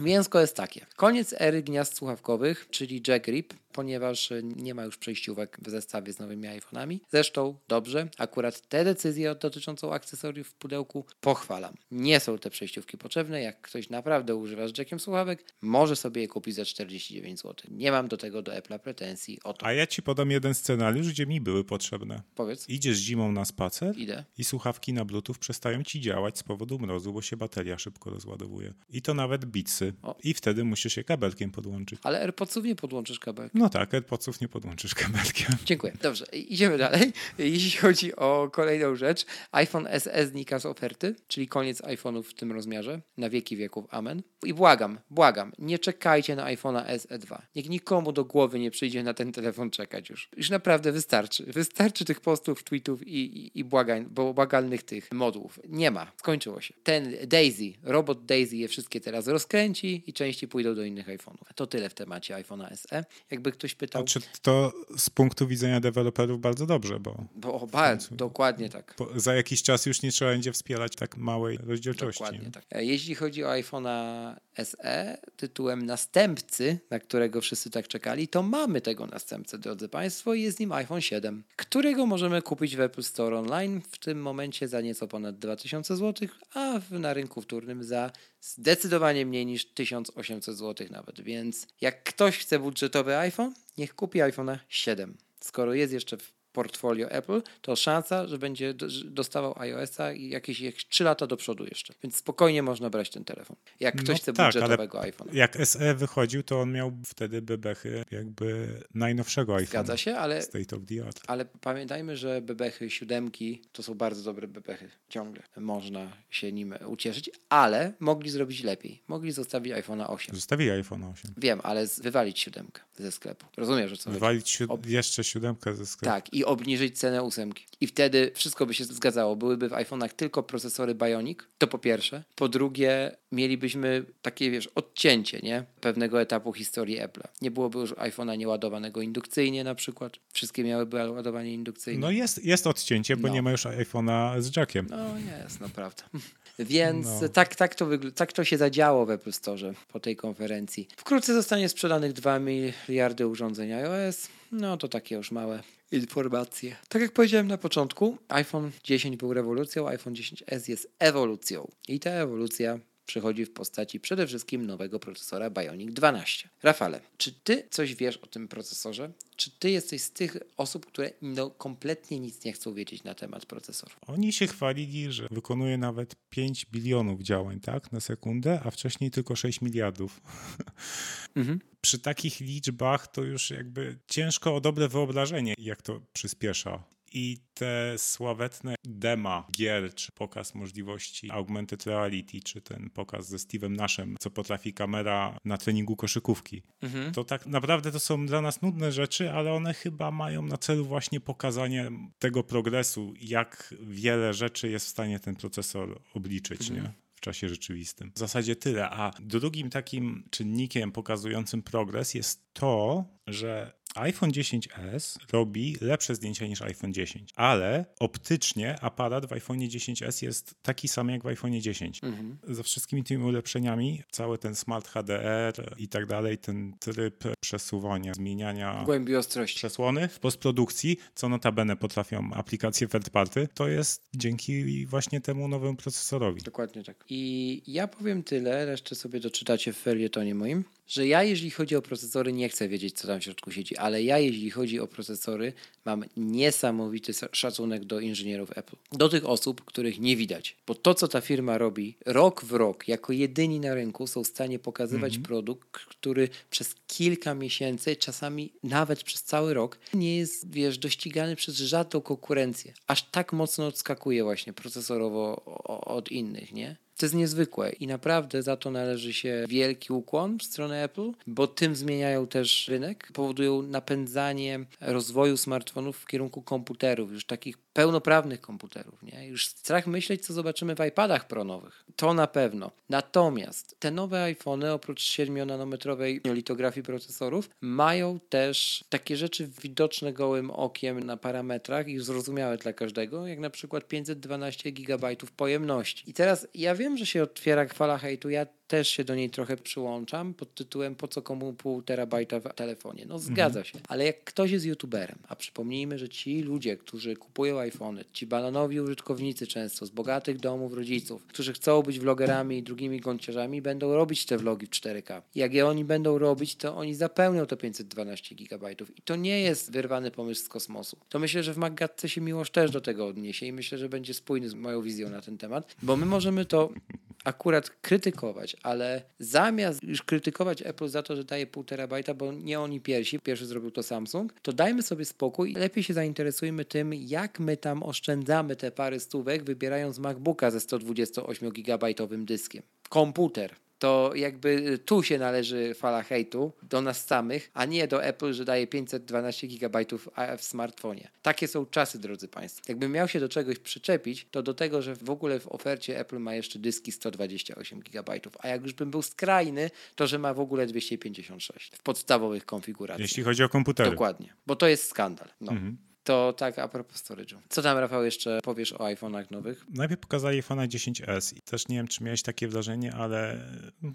Mięsko jest takie. Koniec ery gniazd słuchawkowych, czyli jack grip, ponieważ e, nie ma już przejściówek w zestawie z nowymi iPhone'ami. Zresztą dobrze, akurat te decyzje dotyczącą akcesoriów w pudełku pochwalam. Nie są te przejściówki potrzebne. Jak ktoś naprawdę używa z jackiem słuchawek, może sobie je kupić za 49 zł. Nie mam do tego do Apple'a pretensji o to. A ja ci podam jeden scenariusz, gdzie mi były potrzebne. Powiedz. Idziesz zimą na spacer Idę. i słuchawki na Bluetooth przestają ci działać z powodu mrozu, bo się bateria szybko rozładowuje. I to nawet bitsy. O. I wtedy musisz je kabelkiem podłączyć. Ale AirPodsów nie podłączysz kabelkiem. No tak, AirPodsów nie podłączysz kabelkiem. Dziękuję. Dobrze, idziemy dalej. Jeśli chodzi o kolejną rzecz, iPhone SE znika z oferty, czyli koniec iPhone'ów w tym rozmiarze. Na wieki wieków, amen. I błagam, błagam, nie czekajcie na iPhone'a SE 2. Niech nikomu do głowy nie przyjdzie na ten telefon czekać już. Już naprawdę wystarczy. Wystarczy tych postów, tweetów i, i, i błagań, bo błagalnych tych modułów. Nie ma. Skończyło się. Ten Daisy, robot Daisy je wszystkie teraz rozkręci i części pójdą do innych iPhone'ów. To tyle w temacie iPhone'a SE. Jakby ktoś pytał. Znaczy to z punktu widzenia deweloperów bardzo dobrze, bo, bo bardzo, dokładnie tak. za jakiś czas już nie trzeba będzie wspierać tak małej rozdzielczości. Dokładnie tak. E, jeśli chodzi o iPhone'a SE tytułem następcy, na którego wszyscy tak czekali, to mamy tego następcę, drodzy Państwo, i jest nim iPhone 7, którego możemy kupić w Apple Store Online w tym momencie za nieco ponad 2000 zł, a na rynku wtórnym za zdecydowanie mniej niż 1800 zł nawet. Więc jak ktoś chce budżetowy iPhone, niech kupi iPhone'a 7. Skoro jest jeszcze w portfolio Apple, to szansa, że będzie dostawał iOS-a jakieś, jakieś 3 lata do przodu jeszcze. Więc spokojnie można brać ten telefon. Jak ktoś no chce tak, budżetowego iPhone'a. Jak SE wychodził, to on miał wtedy bebechy jakby najnowszego iPhone'a. Zgadza się, ale, State of the art. ale pamiętajmy, że bebechy siódemki to są bardzo dobre bebechy. Ciągle można się nim ucieszyć, ale mogli zrobić lepiej. Mogli zostawić iPhone'a 8. Zostawili iPhone 8. Wiem, ale wywalić siódemkę ze sklepu. Rozumiesz, że co Wywalić siód jeszcze siódemkę ze sklepu. Tak, i obniżyć cenę ósemki. I wtedy wszystko by się zgadzało. Byłyby w iPhone'ach tylko procesory Bionic, to po pierwsze. Po drugie, mielibyśmy takie, wiesz, odcięcie, nie? Pewnego etapu historii Apple'a. Nie byłoby już iPhone'a nieładowanego indukcyjnie na przykład. Wszystkie miałyby ładowanie indukcyjne. No jest, jest odcięcie, bo no. nie ma już iPhone'a z jackiem. No jest, naprawdę. Więc no. tak, tak, to tak to się zadziało w Apple Store po tej konferencji. Wkrótce zostanie sprzedanych 2 miliardy urządzeń iOS. No to takie już małe informacje. Tak jak powiedziałem na początku, iPhone 10 był rewolucją, iPhone 10s jest ewolucją. I ta ewolucja przychodzi w postaci przede wszystkim nowego procesora Bionic 12. Rafale, czy ty coś wiesz o tym procesorze? Czy ty jesteś z tych osób, które no, kompletnie nic nie chcą wiedzieć na temat procesora? Oni się chwalili, że wykonuje nawet 5 bilionów działań tak, na sekundę, a wcześniej tylko 6 miliardów. Mhm. Przy takich liczbach to już jakby ciężko o dobre wyobrażenie, jak to przyspiesza i te sławetne dema gier, czy pokaz możliwości augmented reality, czy ten pokaz ze Steve'em Nashem, co potrafi kamera na treningu koszykówki. Mhm. To tak naprawdę to są dla nas nudne rzeczy, ale one chyba mają na celu właśnie pokazanie tego progresu, jak wiele rzeczy jest w stanie ten procesor obliczyć, mhm. nie? w czasie rzeczywistym. W zasadzie tyle. A drugim takim czynnikiem pokazującym progres jest to, że iPhone 10s robi lepsze zdjęcia niż iPhone 10, ale optycznie aparat w iPhone 10s jest taki sam jak w iPhone 10. Mhm. Ze wszystkimi tymi ulepszeniami, cały ten Smart HDR i tak dalej, ten tryb przesuwania, zmieniania głębi ostrości przesłony w postprodukcji, co notabene potrafią aplikacje third party, to jest dzięki właśnie temu nowemu procesorowi. Dokładnie tak. I ja powiem tyle, resztę sobie doczytacie w felietonie moim że ja, jeśli chodzi o procesory, nie chcę wiedzieć, co tam w środku siedzi, ale ja, jeśli chodzi o procesory, mam niesamowity szacunek do inżynierów Apple. Do tych osób, których nie widać. Bo to, co ta firma robi, rok w rok, jako jedyni na rynku, są w stanie pokazywać mm -hmm. produkt, który przez kilka miesięcy, czasami nawet przez cały rok, nie jest, wiesz, dościgany przez żadną konkurencję. Aż tak mocno odskakuje właśnie procesorowo od innych, nie? To jest niezwykłe i naprawdę za to należy się wielki ukłon w stronę Apple, bo tym zmieniają też rynek, powodują napędzanie rozwoju smartfonów w kierunku komputerów, już takich pełnoprawnych komputerów. Nie? Już strach myśleć, co zobaczymy w iPadach Pro nowych. To na pewno. Natomiast te nowe iPhony, oprócz 7-nanometrowej litografii procesorów, mają też takie rzeczy widoczne gołym okiem na parametrach i zrozumiałe dla każdego, jak na przykład 512 GB pojemności. I teraz ja wiem, że się otwiera fala hejtu. Ja też się do niej trochę przyłączam pod tytułem po co komu pół terabajta w telefonie. No zgadza mhm. się, ale jak ktoś jest youtuberem, a przypomnijmy, że ci ludzie, którzy kupują iPhony, ci bananowi użytkownicy często z bogatych domów rodziców, którzy chcą być vlogerami i drugimi gąciarzami, będą robić te vlogi w 4K. Jak je oni będą robić, to oni zapełnią to 512 GB i to nie jest wyrwany pomysł z kosmosu. To myślę, że w Maggatce się Miłosz też do tego odniesie i myślę, że będzie spójny z moją wizją na ten temat, bo my możemy to akurat krytykować, ale zamiast już krytykować Apple za to, że daje pół terabajta, bo nie oni pierwsi, pierwszy zrobił to Samsung, to dajmy sobie spokój i lepiej się zainteresujmy tym, jak my tam oszczędzamy te parę stówek, wybierając MacBooka ze 128 gigabajtowym dyskiem. Komputer to jakby tu się należy fala hejtu do nas samych, a nie do Apple, że daje 512 GB w smartfonie. Takie są czasy, drodzy Państwo. Jakbym miał się do czegoś przyczepić, to do tego, że w ogóle w ofercie Apple ma jeszcze dyski 128 GB, a jak już bym był skrajny, to że ma w ogóle 256 w podstawowych konfiguracjach. Jeśli chodzi o komputery. Dokładnie, bo to jest skandal. No. Mhm. To tak a propos storage'u. Co tam, Rafał, jeszcze powiesz o iPhone'ach nowych? Najpierw pokazali iPhone'a 10s i też nie wiem, czy miałeś takie wrażenie, ale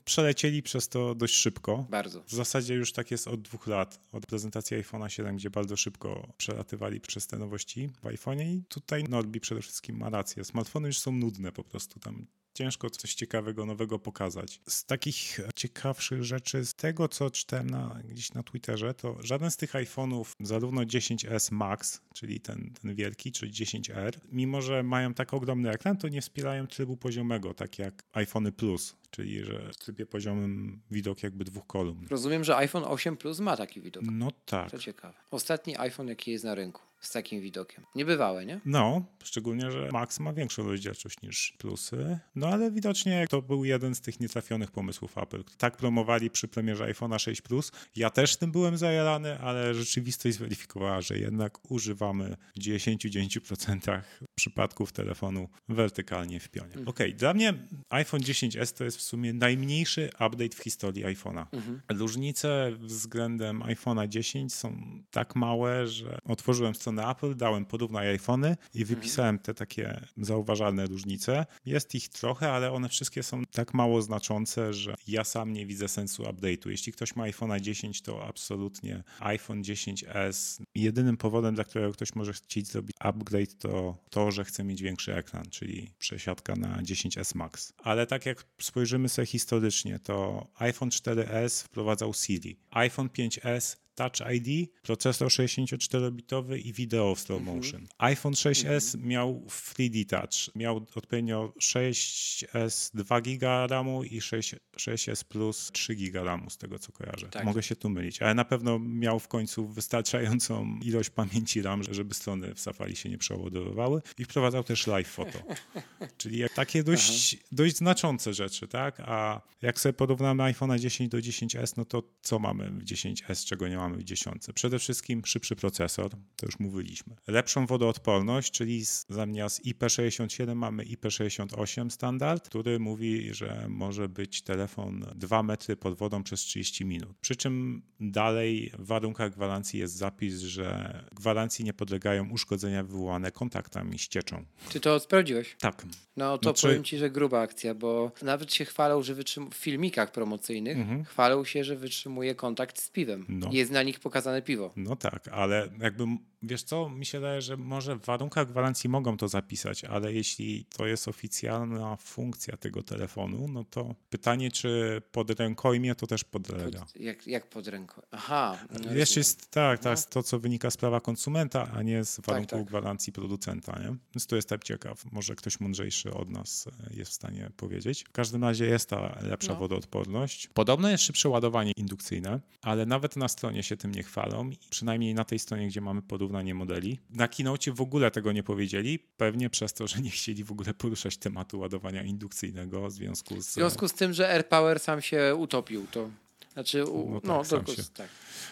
przelecieli przez to dość szybko. Bardzo. W zasadzie już tak jest od dwóch lat, od prezentacji iPhone'a 7, gdzie bardzo szybko przelatywali przez te nowości w iPhone'ie i tutaj Norbi przede wszystkim ma rację. Smartfony już są nudne po prostu, tam ciężko coś ciekawego, nowego pokazać. Z takich ciekawszych rzeczy, z tego co czytałem na, gdzieś na Twitterze, to żaden z tych iPhone'ów, zarówno 10S Max, czyli ten, ten wielki, czy 10R, mimo że mają tak ogromny ekran, to nie wspierają trybu poziomego, tak jak iPhony Plus, czyli że w trybie poziomym widok jakby dwóch kolumn. Rozumiem, że iPhone 8 Plus ma taki widok. No tak. To ciekawe. Ostatni iPhone, jaki jest na rynku z takim widokiem. Niebywałe, nie? No, szczególnie, że Max ma większą rozdzielczość niż plusy. No ale widocznie to był jeden z tych nietrafionych pomysłów Apple. Tak promowali przy premierze iPhone'a 6 Plus. Ja też tym byłem zajarany, ale rzeczywistość zweryfikowała, że jednak używamy w 99% przypadków telefonu wertykalnie w pionie. Mhm. Ok, dla mnie iPhone 10s to jest w sumie najmniejszy update w historii iPhone'a. Mhm. Różnice względem iPhone'a 10 są tak małe, że otworzyłem stronę Apple, dałem porównaj iPhony i wypisałem te takie zauważalne różnice. Jest ich trochę, ale one wszystkie są tak mało znaczące, że ja sam nie widzę sensu update'u. Jeśli ktoś ma iPhone'a 10, to absolutnie iPhone 10s. Jedynym powodem, dla którego ktoś może chcieć zrobić upgrade, to to, że chce mieć większy ekran, czyli przesiadka na 10s Max. Ale tak jak spojrzymy sobie historycznie, to iPhone 4S wprowadzał Siri. iPhone 5S Touch ID, procesor 64-bitowy i wideo w slow motion. iPhone 6s miał 3D Touch, miał odpowiednio 6s 2 GB RAMu i 6, 6s Plus 3 GB RAMu, z tego co kojarzę. Tak. Mogę się tu mylić, ale na pewno miał w końcu wystarczającą ilość pamięci RAM, żeby strony w Safari się nie przeładowywały i wprowadzał też live photo. Czyli takie dość, dość znaczące rzeczy, tak? A jak sobie porównamy iPhone'a 10 do 10s, no to co mamy w 10s, czego nie mamy w 10? Przede wszystkim szybszy procesor, to już mówiliśmy. Lepszą wodoodporność, czyli zamiast IP67 mamy IP68 standard, który mówi, że może być telefon 2 metry pod wodą przez 30 minut. Przy czym dalej w warunkach gwarancji jest zapis, że gwarancji nie podlegają uszkodzenia wywołane kontaktami z cieczą. Czy to sprawdziłeś? Tak, No to Znaczy- powiem ci, że gruba akcja, bo nawet się chwalą, że wytrzym... w filmikach promocyjnych chwalą się, że wytrzymuje kontakt z piwem. Mhm. No. Jest na nich pokazane piwo. No tak, ale jakby, wiesz co, mi się wydaje, że może w warunkach gwarancji mogą to zapisać, ale jeśli to jest oficjalna funkcja tego telefonu, no to pytanie, czy pod rękojmie to też podlega. Pod, jak, jak pod ręką? Aha. no rozumiem. jest tak, tak, to co wynika z prawa konsumenta, a nie z warunków tak. gwarancji producenta, nie? Więc tu jestem ciekaw, może ktoś mądrzejszy od nas e, jest w stanie powiedzieć. W każdym razie jest ta lepsza No. wodoodporność. Podobno jest szybsze ładowanie indukcyjne, ale nawet na stronie się tym nie chwalą, przynajmniej na tej stronie, gdzie mamy porównanie modeli. Na keynote w ogóle tego nie powiedzieli, pewnie przez to, że nie chcieli w ogóle poruszać tematu ładowania indukcyjnego w związku z... W związku z tym, że AirPower sam się utopił, to znaczy, u... No no, tak, się. tak,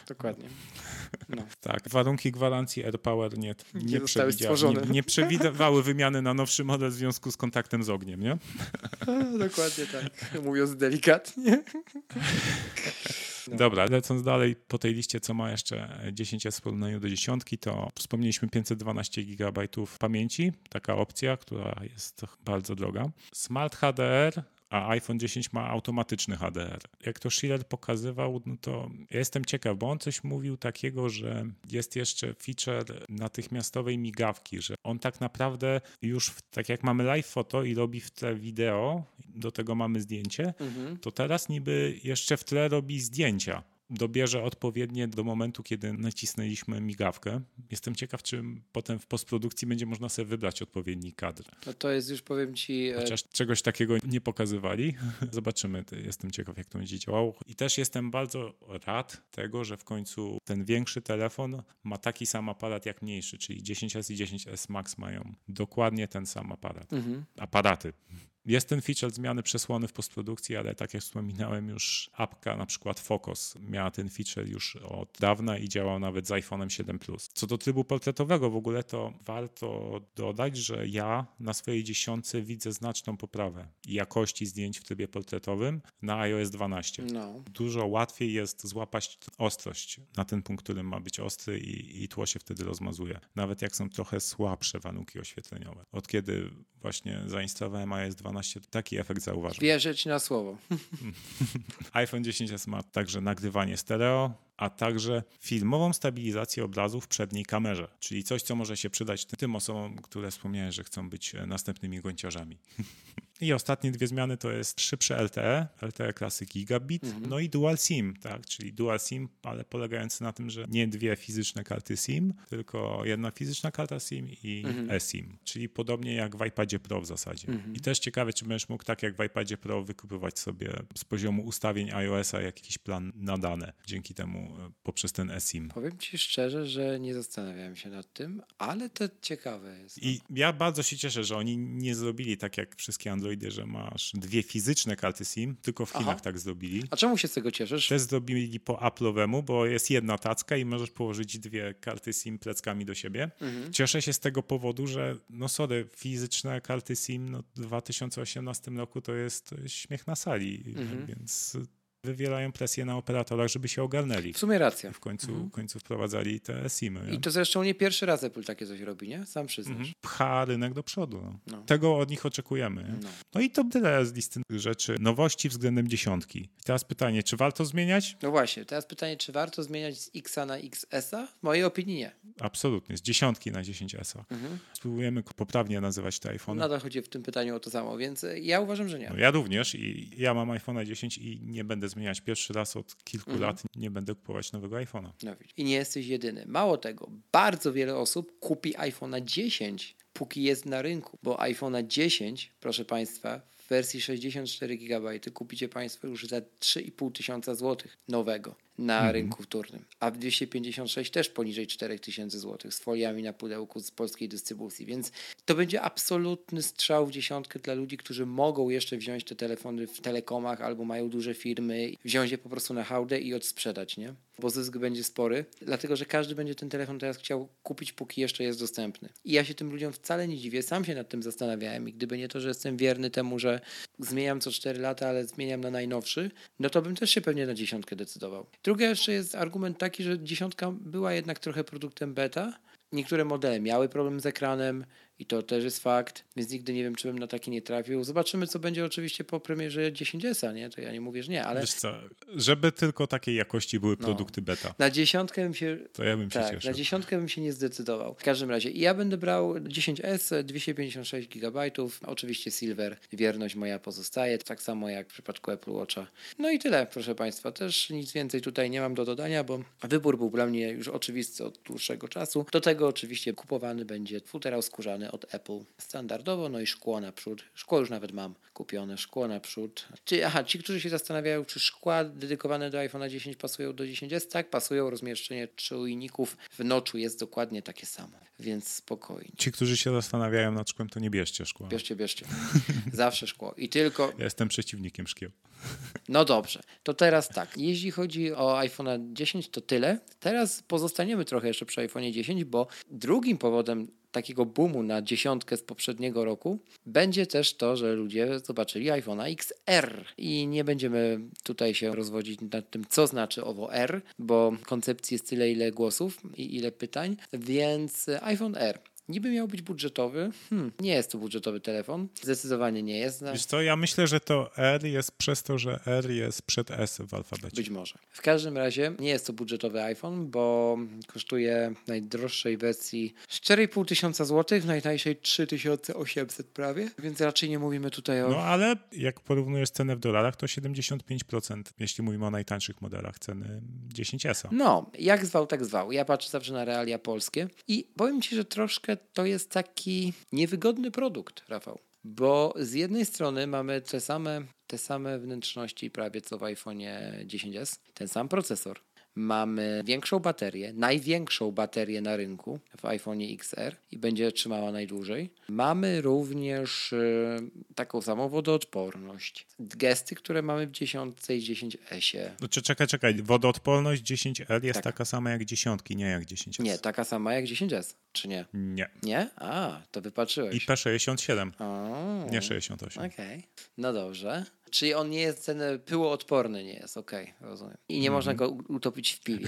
dokładnie. No. Tak, warunki gwarancji AirPower nie, nie, Nie zostały przewidziały, stworzone. nie, nie przewidywały wymiany na nowszy model w związku z kontaktem z ogniem, nie? Dokładnie tak, mówiąc delikatnie. No. Dobra, lecąc dalej po tej liście, co ma jeszcze 10 w porównaniu do dziesiątki, to wspomnieliśmy 512 GB pamięci, taka opcja, która jest bardzo droga. Smart HDR, a iPhone 10 ma automatyczny HDR. Jak to Schiller pokazywał, no to ja jestem ciekaw, bo on coś mówił takiego, że jest jeszcze feature natychmiastowej migawki, że on tak naprawdę już, w, tak jak mamy live foto i robi w tle wideo, do tego mamy zdjęcie, Mhm. to teraz niby jeszcze w tle robi zdjęcia. Dobierze odpowiednie do momentu, kiedy nacisnęliśmy migawkę. Jestem ciekaw, czy potem w postprodukcji będzie można sobie wybrać odpowiedni kadr. No to jest już, powiem ci, e, Chociaż czegoś takiego nie pokazywali. Zobaczymy, jestem ciekaw, jak to będzie działało. I też jestem bardzo rad tego, że w końcu ten większy telefon ma taki sam aparat jak mniejszy, czyli 10S i 10S Max mają dokładnie ten sam aparat. mhm. Aparaty. Jest ten feature zmiany przesłony w postprodukcji, ale tak jak wspominałem już, apka na przykład Focus miała ten feature już od dawna i działał nawet z iPhone'em 7 Plus. Co do trybu portretowego w ogóle, to warto dodać, że ja na swojej dziesiątce widzę znaczną poprawę jakości zdjęć w trybie portretowym na iOS 12. No. Dużo łatwiej jest złapać ostrość na ten punkt, którym ma być ostry i, i tło się wtedy rozmazuje. Nawet jak są trochę słabsze warunki oświetleniowe. Od kiedy właśnie zainstalowałem iOS 12, taki efekt zauważam. Wierzę ci na słowo. iPhone 10s ma także nagrywanie stereo, a także filmową stabilizację obrazu w przedniej kamerze, czyli coś, co może się przydać tym osobom, które wspomniałem, że chcą być e, następnymi gonciarzami. I ostatnie dwie zmiany to jest szybsze LTE, LTE klasy gigabit, Mhm. no i dual SIM, tak, czyli dual SIM, ale polegający na tym, że nie dwie fizyczne karty SIM, tylko jedna fizyczna karta SIM i Mhm. eSIM, czyli podobnie jak w iPadzie Pro w zasadzie. I też ciekawe, czy będziesz mógł tak jak w iPadzie Pro wykupywać sobie z poziomu ustawień iOS-a jakiś plan na dane, dzięki temu e, poprzez ten eSIM. Powiem ci szczerze, że nie zastanawiałem się nad tym, ale to ciekawe jest. I ja bardzo się cieszę, że oni nie zrobili tak jak wszystkie Androidy, że masz dwie fizyczne karty SIM, tylko w Aha. Chinach tak zrobili. A czemu się z tego cieszysz? Też zrobili po Apple'owemu, bo jest jedna tacka i możesz położyć dwie karty SIM pleckami do siebie. Mhm. Cieszę się z tego powodu, że no sorry, fizyczne karty SIM no, w 2018 roku to jest śmiech na sali, Mhm. więc wywierają presję na operatorach, żeby się ogarnęli. W sumie racja. W końcu, w końcu wprowadzali te SIMy. Mhm. I to zresztą nie pierwszy raz Apple takie coś robi, nie? Sam przyznasz. Mhm. Pcha rynek do przodu. No. No. Tego od nich oczekujemy. No. No i to tyle z listy rzeczy. Nowości względem dziesiątki. Teraz pytanie, czy warto zmieniać? no właśnie, teraz pytanie, czy warto zmieniać z X na XS-a? W mojej opinii nie. Absolutnie, z dziesiątki na 10S. Mhm. Spróbujemy poprawnie nazywać te iPhone. Nadal chodzi w tym pytaniu o to samo, więc e, ja uważam, że nie. No ja również i ja mam iPhone'a 10 i nie będę zmieniać pierwszy raz od kilku Mhm. lat. Nie będę kupować nowego iPhone'a. No. I nie jesteś jedyny. Mało tego, bardzo wiele osób kupi iPhone'a 10, póki jest na rynku, bo iPhone'a 10, proszę Państwa, w wersji 64 GB kupicie Państwo już za 3,5 tysiąca złotych nowego na rynku wtórnym, a w 256 też poniżej 4000 złotych z foliami na pudełku z polskiej dystrybucji, więc to będzie absolutny strzał w dziesiątkę dla ludzi, którzy mogą jeszcze wziąć te telefony w telekomach albo mają duże firmy, wziąć je po prostu na hałdę i odsprzedać, nie? Bo zysk będzie spory, dlatego że każdy będzie ten telefon teraz chciał kupić, póki jeszcze jest dostępny. I ja się tym ludziom wcale nie dziwię, sam się nad tym zastanawiałem i gdyby nie to, że jestem wierny temu, że zmieniam co 4 lata, ale zmieniam na najnowszy, no to bym też się pewnie na dziesiątkę decydował. Drugi jeszcze jest argument taki, że dziesiątka była jednak trochę produktem beta. Niektóre modele miały problem z ekranem i to też jest fakt, więc nigdy nie wiem, czy bym na taki nie trafił. Zobaczymy, co będzie oczywiście po premierze 10S, nie? To ja nie mówię, że nie, ale Wiesz co, żeby tylko takiej jakości były No. produkty beta, na dziesiątkę bym się to ja bym się tak, cieszył. na dziesiątkę bym się nie zdecydował. W każdym razie ja będę brał 10S, 256 GB, oczywiście Silver, wierność moja pozostaje, tak samo jak w przypadku Apple Watcha. No i tyle, proszę Państwa, też nic więcej tutaj nie mam do dodania, bo wybór był dla mnie już oczywisty od dłuższego czasu. Do tego oczywiście kupowany będzie futerał skórzany od Apple standardowo, no i szkło naprzód. Szkło już nawet mam kupione, szkło naprzód. Czy, aha, ci, którzy się zastanawiają, czy szkła dedykowane do iPhone'a 10 pasują do 10S, tak, pasują. Rozmieszczenie czujników w noczu jest dokładnie takie samo, więc spokojnie. Ci, którzy się zastanawiają nad szkłem, to nie bierzcie szkła. Bierzcie, bierzcie. Zawsze szkło. I tylko Ja jestem przeciwnikiem szkieł. No dobrze, to teraz tak. Jeśli chodzi o iPhone 10, to tyle. Teraz pozostaniemy trochę jeszcze przy iPhone 10, bo drugim powodem takiego boomu na dziesiątkę z poprzedniego roku będzie też to, że ludzie zobaczyli iPhone'a XR i nie będziemy tutaj się rozwodzić nad tym, co znaczy owo R, bo koncepcji jest tyle, ile głosów i ile pytań, więc iPhone R. Niby miał być budżetowy. Hmm, nie jest to budżetowy telefon. Zdecydowanie nie jest. No, Wiesz co, ja myślę, że to R jest przez to, że R jest przed S w alfabecie. Być może. W każdym razie nie jest to budżetowy iPhone, bo kosztuje w najdroższej wersji 4,5 tysiąca złotych, w najtańszej 3800 prawie, więc raczej nie mówimy tutaj o... No ale jak porównujesz cenę w dolarach, to 75%, jeśli mówimy o najtańszych modelach ceny 10S. No, jak zwał, tak zwał. Ja patrzę zawsze na realia polskie i powiem Ci, że troszkę to jest taki niewygodny produkt, Rafał. Bo z jednej strony mamy te same, te same wnętrzności prawie co w iPhone'ie 10s, ten sam procesor. Mamy większą baterię, największą baterię na rynku w iPhone XR i będzie trzymała najdłużej. Mamy również e, taką samą wodoodporność. Gesty, które mamy w 10 i 10S. No, czy- czekaj, czekaj. Wodoodporność 10L jest Tak. taka sama jak dziesiątki, nie jak 10S. Nie, taka sama jak 10S, czy nie? Nie. Nie? A, to I wypatrzyłeś. P67, O, nie 68. Okej, no dobrze. Czyli on nie jest ten pyłoodporny, nie jest, okej, rozumiem. I nie można go u- utopić w piwie.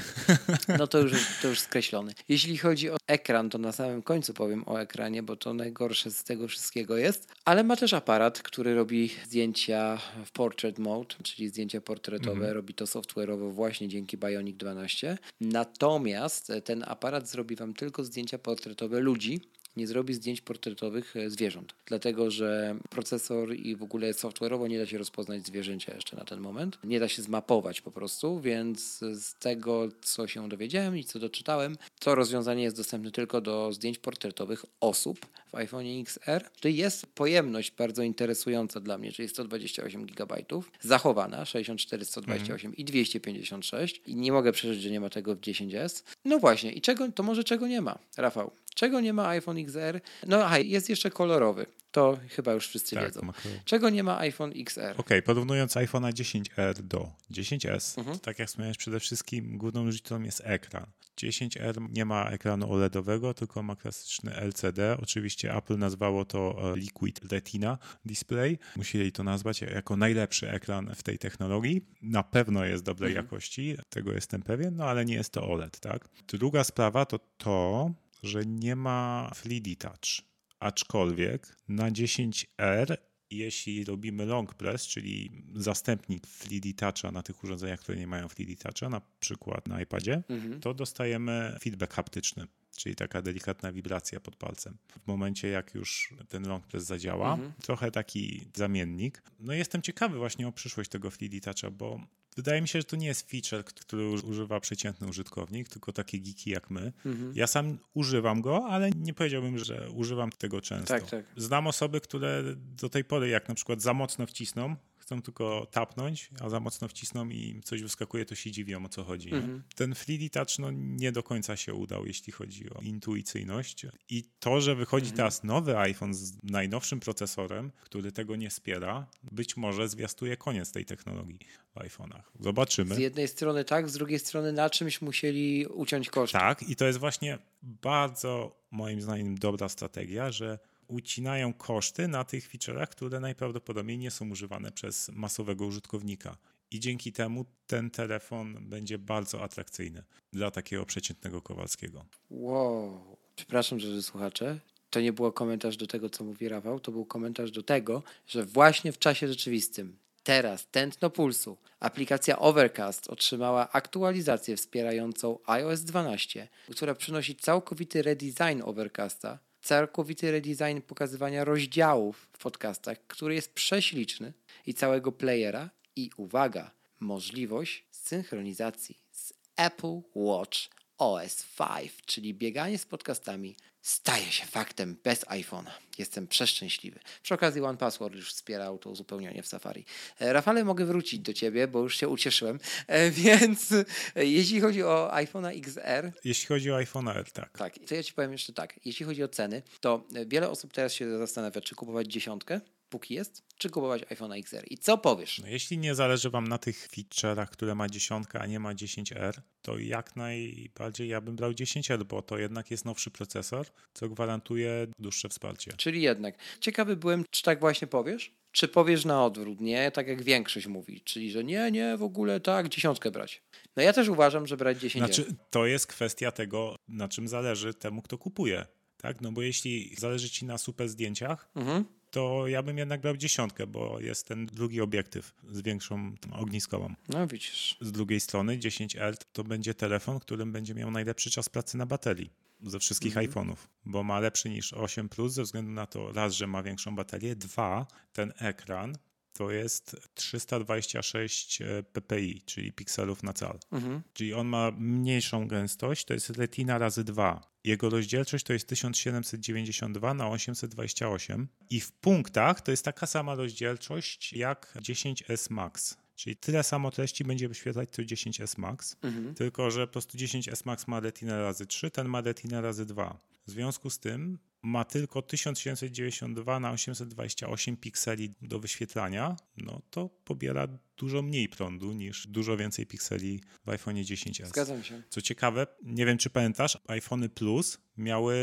No to już, to już skreślony. Jeśli chodzi o ekran, to na samym końcu powiem o ekranie, bo to najgorsze z tego wszystkiego jest. Ale ma też aparat, który robi zdjęcia w portrait mode, czyli zdjęcia portretowe. Robi to software'owo właśnie dzięki Bionic 12. Natomiast ten aparat zrobi wam tylko zdjęcia portretowe ludzi, nie zrobi zdjęć portretowych e, zwierząt, dlatego że procesor i w ogóle software'owo nie da się rozpoznać zwierzęcia jeszcze na ten moment. Nie da się zmapować po prostu, więc z tego, co się dowiedziałem i co doczytałem, to rozwiązanie jest dostępne tylko do zdjęć portretowych osób w iPhone XR. To jest pojemność bardzo interesująca dla mnie, czyli 128 GB, zachowana 64, 128 i 256 i nie mogę przeżyć, że nie ma tego w 10S. No właśnie, i czego, to może czego nie ma, Rafał? Czego nie ma iPhone XR? No aha, jest jeszcze kolorowy. To chyba już wszyscy Tak, wiedzą. Czego nie ma iPhone XR? Okej, porównując iPhone'a 10R do 10S, Mhm. tak jak wspomniałeś, przede wszystkim główną różnicą jest ekran. 10R nie ma ekranu OLEDowego, tylko ma klasyczny LCD. Oczywiście Apple nazwało to e, Liquid Retina Display. Musieli to nazwać jako najlepszy ekran w tej technologii. Na pewno jest dobrej Mhm. jakości, tego jestem pewien, no ale nie jest to OLED, tak? Druga sprawa to to, że nie ma 3D Touch. Aczkolwiek na 10R jeśli robimy long press, czyli zastępnik 3D Toucha na tych urządzeniach, które nie mają 3D Toucha, na przykład na iPadzie, Mhm. to dostajemy feedback haptyczny, czyli taka delikatna wibracja pod palcem. W momencie, jak już ten long press zadziała, Mhm. trochę taki zamiennik. No jestem ciekawy właśnie o przyszłość tego 3D Toucha, bo wydaje mi się, że to nie jest feature, który używa przeciętny użytkownik, tylko takie geeki jak my. Mhm. Ja sam używam go, ale nie powiedziałbym, że używam tego często. Tak, tak. Znam osoby, które do tej pory, jak na przykład za mocno wcisną, chcą tylko tapnąć, a za mocno wcisną i coś wyskakuje, to się dziwią o co chodzi. Mhm. Ten 3D Touch no, nie do końca się udał, jeśli chodzi o intuicyjność. I to, że wychodzi Mhm. teraz nowy iPhone z najnowszym procesorem, który tego nie wspiera, być może zwiastuje koniec tej technologii w iPhone'ach. Zobaczymy. Z jednej strony tak, z drugiej strony na czymś musieli uciąć koszty. Tak, i to jest właśnie bardzo moim zdaniem dobra strategia, że ucinają koszty na tych feature'ach, które najprawdopodobniej nie są używane przez masowego użytkownika. I dzięki temu ten telefon będzie bardzo atrakcyjny dla takiego przeciętnego Kowalskiego. Wow. Przepraszam, drodzy słuchacze. To nie był komentarz do tego, co mówi Rafał, to był komentarz do tego, że właśnie w czasie rzeczywistym, teraz, tętno pulsu, aplikacja Overcast otrzymała aktualizację wspierającą iOS 12, która przynosi całkowity redesign Overcasta, całkowity redesign pokazywania rozdziałów w podcastach, który jest prześliczny i całego playera. I uwaga, możliwość synchronizacji z Apple Watch OS 5, czyli bieganie z podcastami, staje się faktem bez iPhone'a. Jestem przeszczęśliwy. Przy okazji One Password już wspierał to uzupełnienie w Safari. E, Rafale, mogę wrócić do ciebie, bo już się ucieszyłem. E, Więc e, jeśli chodzi o iPhone'a XR, Jeśli chodzi o iPhone R, tak. tak, to ja ci powiem jeszcze tak. Jeśli chodzi o ceny, to wiele osób teraz się zastanawia, czy kupować dziesiątkę, póki jest, czy kupować iPhone'a XR. I co powiesz? No, jeśli nie zależy Wam na tych feature'ach, które ma 10, a nie ma 10R, to jak najbardziej ja bym brał 10R, bo to jednak jest nowszy procesor, co gwarantuje dłuższe wsparcie. Czyli jednak. Ciekawy byłem, czy tak właśnie powiesz? Czy powiesz na odwrót, nie? Tak jak większość mówi, czyli że nie, nie, w ogóle tak, dziesiątkę brać. No ja też uważam, że brać 10 Znaczy, to jest kwestia tego, na czym zależy temu, kto kupuje. Tak? No bo jeśli zależy ci na super zdjęciach, Mhm. To ja bym jednak brał dziesiątkę, bo jest ten drugi obiektyw z większą ogniskową. No widzisz. Z drugiej strony 10L to będzie telefon, którym będzie miał najlepszy czas pracy na baterii ze wszystkich iPhone'ów, bo ma lepszy niż 8 Plus ze względu na to raz, że ma większą baterię, dwa, ten ekran to jest 326 ppi, czyli pikselów na cal. Mhm. Czyli on ma mniejszą gęstość, to jest retina razy 2. Jego rozdzielczość to jest 1792 na 828 i w punktach to jest taka sama rozdzielczość jak 10S Max. Czyli tyle samo treści będzie wyświetlać co 10S Max, Mhm. tylko że po prostu 10S Max ma retinę razy 3, ten ma retinę razy 2. W związku z tym ma tylko 1792 na 828 pikseli do wyświetlania, no to pobiera dużo mniej prądu niż dużo więcej pikseli w iPhone 10s. Zgadzam się. Co ciekawe, nie wiem czy pamiętasz, iPhony Plus miały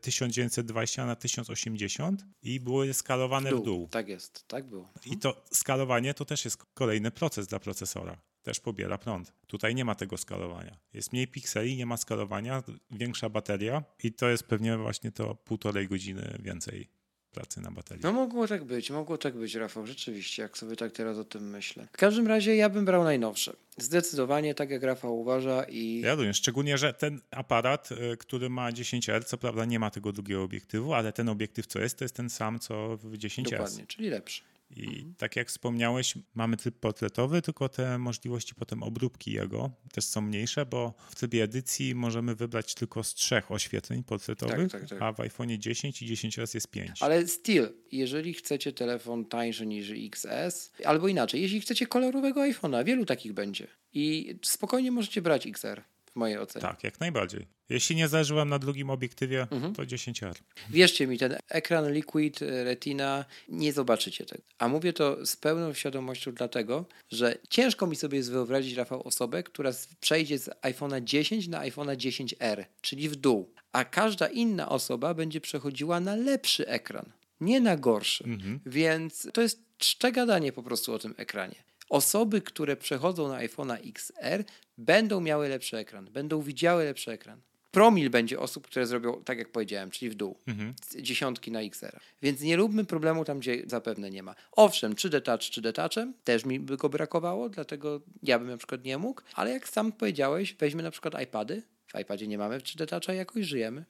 1920 na 1080 i były skalowane w dół. Tak jest, tak było. I to skalowanie to też jest kolejny proces dla procesora. Też pobiera prąd. Tutaj nie ma tego skalowania. Jest mniej pikseli, nie ma skalowania, większa bateria i to jest pewnie właśnie to półtorej godziny więcej pracy na baterii. No mogło tak być, mogło tak być, Rafał, rzeczywiście, jak sobie tak teraz o tym myślę. W każdym razie ja bym brał najnowsze. Zdecydowanie tak jak Rafał uważa i Ja rozumiem, szczególnie, że ten aparat, y, który ma 10R, co prawda nie ma tego drugiego obiektywu, ale ten obiektyw, co jest, to jest ten sam, co w 10S. dokładnie, czyli lepszy. I tak jak wspomniałeś, mamy tryb portretowy, tylko te możliwości potem obróbki jego też są mniejsze, bo w trybie edycji możemy wybrać tylko z trzech oświetleń portretowych, Tak, tak, tak. a w iPhone 10 i 10S jest 5. Ale still, jeżeli chcecie telefon tańszy niż XS, albo inaczej, jeśli chcecie kolorowego iPhone'a, wielu takich będzie. I spokojnie możecie brać XR, w mojej ocenie. Tak, jak najbardziej. Jeśli nie wam na drugim obiektywie, Mhm. to 10R. Wierzcie mi, ten ekran Liquid e, Retina, nie zobaczycie tego. A mówię to z pełną świadomością dlatego, że ciężko mi sobie wyobrazić, Rafał, osobę, która przejdzie z iPhone'a 10 na iPhone'a 10R, czyli w dół. A każda inna osoba będzie przechodziła na lepszy ekran, nie na gorszy. Więc to jest czcze gadanie po prostu o tym ekranie. Osoby, które przechodzą na iPhone'a XR, będą miały lepszy ekran, będą widziały lepszy ekran. Promil będzie osób, które zrobią tak, jak powiedziałem, czyli w dół. Z Dziesiątki na XR. Więc nie róbmy problemu tam, gdzie zapewne nie ma. Owszem, 3D Touch 3D Touchem, też mi by go brakowało, dlatego ja bym na przykład nie mógł, ale jak sam powiedziałeś, weźmy na przykład iPady. W iPadzie nie mamy 3D Toucha, jakoś żyjemy.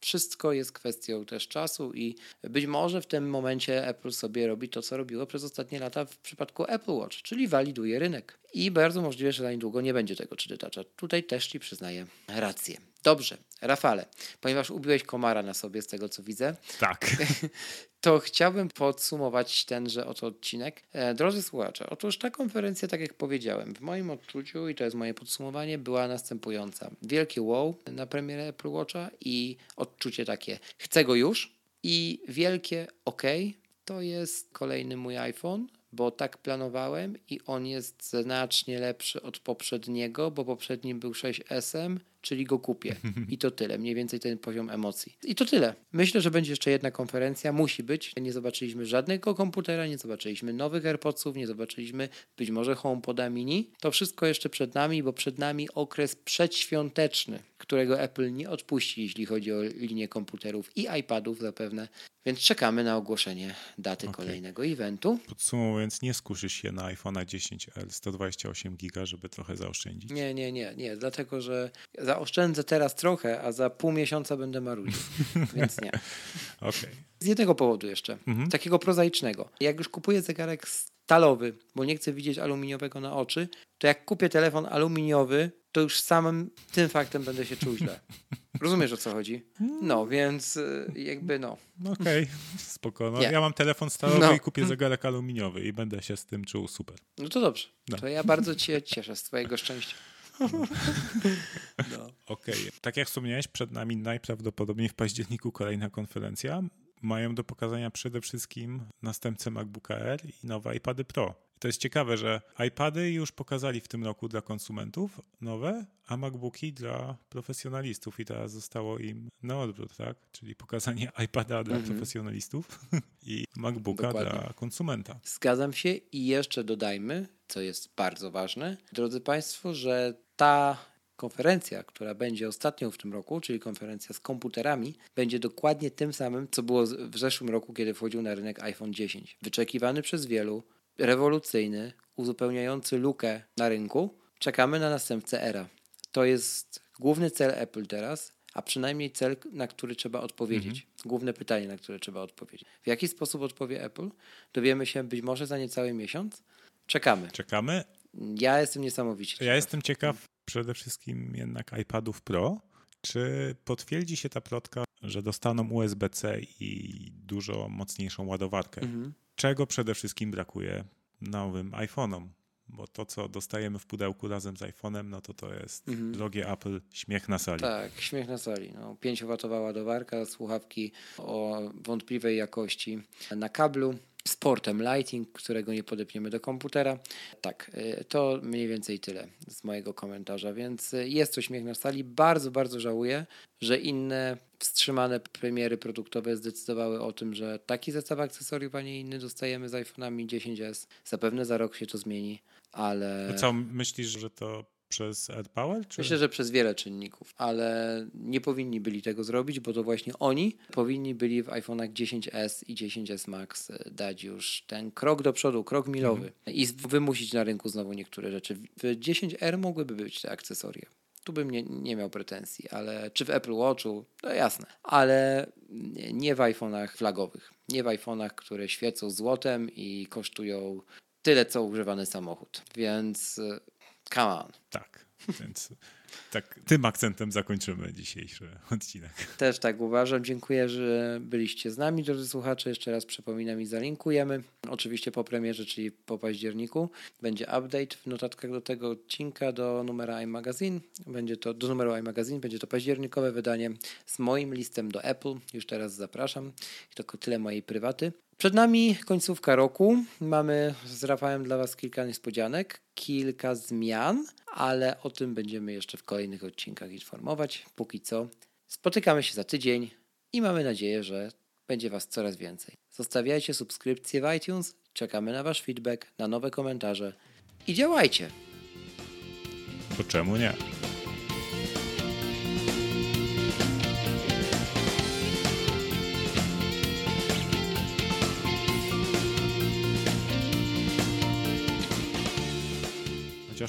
Wszystko jest kwestią też czasu i być może w tym momencie Apple sobie robi to, co robiło przez ostatnie lata w przypadku Apple Watch, czyli waliduje rynek. I bardzo możliwe, że za niedługo nie będzie tego 3D Toucha. Tutaj też Ci przyznaję rację. Dobrze, Rafale, ponieważ ubiłeś komara na sobie z tego, co widzę, Tak. to chciałbym podsumować tenże oto odcinek. E, drodzy słuchacze, otóż ta konferencja, tak jak powiedziałem, w moim odczuciu, i to jest moje podsumowanie, była następująca. Wielkie wow na premierę Apple Watcha i odczucie takie, chcę go już i wielkie ok, to jest kolejny mój iPhone, bo tak planowałem i on jest znacznie lepszy od poprzedniego, bo poprzedni był 6SM, czyli go kupię. I to tyle, mniej więcej ten poziom emocji. I to tyle. Myślę, że będzie jeszcze jedna konferencja, musi być. Nie zobaczyliśmy żadnego komputera, nie zobaczyliśmy nowych AirPodsów, nie zobaczyliśmy być może HomePoda mini. To wszystko jeszcze przed nami, bo przed nami okres przedświąteczny, którego Apple nie odpuści, jeśli chodzi o linię komputerów i iPadów zapewne. Więc czekamy na ogłoszenie daty kolejnego eventu. Podsumowując, nie skuszysz się na iPhone'a 10L 128 giga, żeby trochę zaoszczędzić. Nie, nie, nie, nie, dlatego że zaoszczędzę teraz trochę, a za pół miesiąca będę marudził. Więc nie. Okej. Z jednego powodu jeszcze, takiego prozaicznego. Jak już kupuję zegarek stalowy, bo nie chcę widzieć aluminiowego na oczy, to jak kupię telefon aluminiowy, to już samym tym faktem będę się czuł źle. Rozumiesz o co chodzi? No, więc y, jakby no. No Okej, spoko. No. Ja mam telefon stalowy No. i kupię zegarek aluminiowy i będę się z tym czuł super. No to dobrze. No. To ja bardzo cię cieszę z twojego szczęścia. No. Okej. Tak jak wspomniałeś, przed nami najprawdopodobniej w październiku kolejna konferencja. Mają do pokazania przede wszystkim następcę MacBooka Air i nowe iPady Pro. I to jest ciekawe, że iPady już pokazali w tym roku dla konsumentów nowe, a MacBooki dla profesjonalistów i teraz zostało im na odwrót, tak? Czyli pokazanie iPada dla profesjonalistów i MacBooka Dokładnie. dla konsumenta. Zgadzam się i jeszcze dodajmy, co jest bardzo ważne, drodzy Państwo, że ta konferencja, która będzie ostatnią w tym roku, czyli konferencja z komputerami, będzie dokładnie tym samym, co było w zeszłym roku, kiedy wchodził na rynek iPhone 10. Wyczekiwany przez wielu, rewolucyjny, uzupełniający lukę na rynku. Czekamy na następcę Era. To jest główny cel Apple teraz, a przynajmniej cel, na który trzeba odpowiedzieć. Główne pytanie, na które trzeba odpowiedzieć. W jaki sposób odpowie Apple? Dowiemy się być może za niecały miesiąc. Czekamy. Czekamy. Ja jestem niesamowicie. Ja ciekaw. jestem ciekaw przede wszystkim jednak iPadów Pro. Czy potwierdzi się ta plotka, że dostaną USB-C i dużo mocniejszą ładowarkę? Mhm. Czego przede wszystkim brakuje nowym iPhone'om? bo to, co dostajemy w pudełku razem z iPhone'em, no to to jest Mhm. drogie Apple, śmiech na sali. Tak, śmiech na sali. No, 5-watowa ładowarka, słuchawki o wątpliwej jakości na kablu, z portem Lighting, którego nie podepniemy do komputera. Tak, y, to mniej więcej tyle z mojego komentarza, więc y, jest to śmiech na sali. Bardzo, bardzo żałuję, że inne wstrzymane premiery produktowe zdecydowały o tym, że taki zestaw akcesoriów, a nie inny dostajemy z iPhone'ami 10s. Zapewne za rok się to zmieni, ale... Co, myślisz, że to przez AirPower? Czy... Myślę, że przez wiele czynników, ale nie powinni byli tego zrobić, bo to właśnie oni powinni byli w iPhone'ach 10s i 10s Max e, dać już ten krok do przodu, krok milowy i z- wymusić na rynku znowu niektóre rzeczy. W 10R mogłyby być te akcesoria. Tu bym nie, nie miał pretensji, ale czy w Apple Watchu? No jasne, ale nie- nie w iPhone'ach flagowych. Nie w iPhone'ach, które świecą złotem i kosztują tyle, co używany samochód. Więc e, come on. Tak, więc tak tym akcentem zakończymy dzisiejszy odcinek. Też tak uważam. Dziękuję, że byliście z nami, drodzy słuchacze. Jeszcze raz przypominam i zalinkujemy. Oczywiście po premierze, czyli po październiku, będzie update w notatkach do tego odcinka do numera iMagazine. Będzie to do numeru iMagazine, będzie to październikowe wydanie z moim listem do Apple. Już teraz zapraszam. I to tyle mojej prywaty. Przed nami końcówka roku. Mamy z Rafałem dla Was kilka niespodzianek, kilka zmian, ale o tym będziemy jeszcze w kolejnych odcinkach informować. Póki co spotykamy się za tydzień i mamy nadzieję, że będzie Was coraz więcej. Zostawiajcie subskrypcje w iTunes, czekamy na Wasz feedback, na nowe komentarze i działajcie! To czemu nie?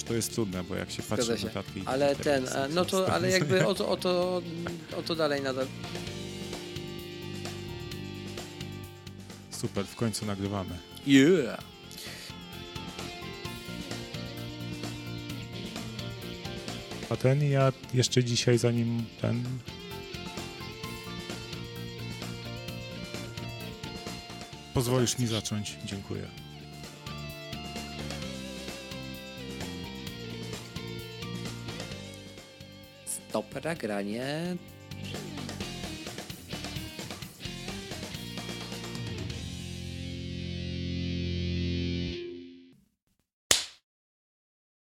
To jest trudne, bo jak się patrzy Zgadza na się. notatki... Ale tak ten, no to, ale jakby o to, o to, o to dalej nadal. Super, w końcu nagrywamy. Yeah! A ten ja jeszcze dzisiaj, zanim ten... Pozwolisz mi zacząć. Dziękuję. opera granie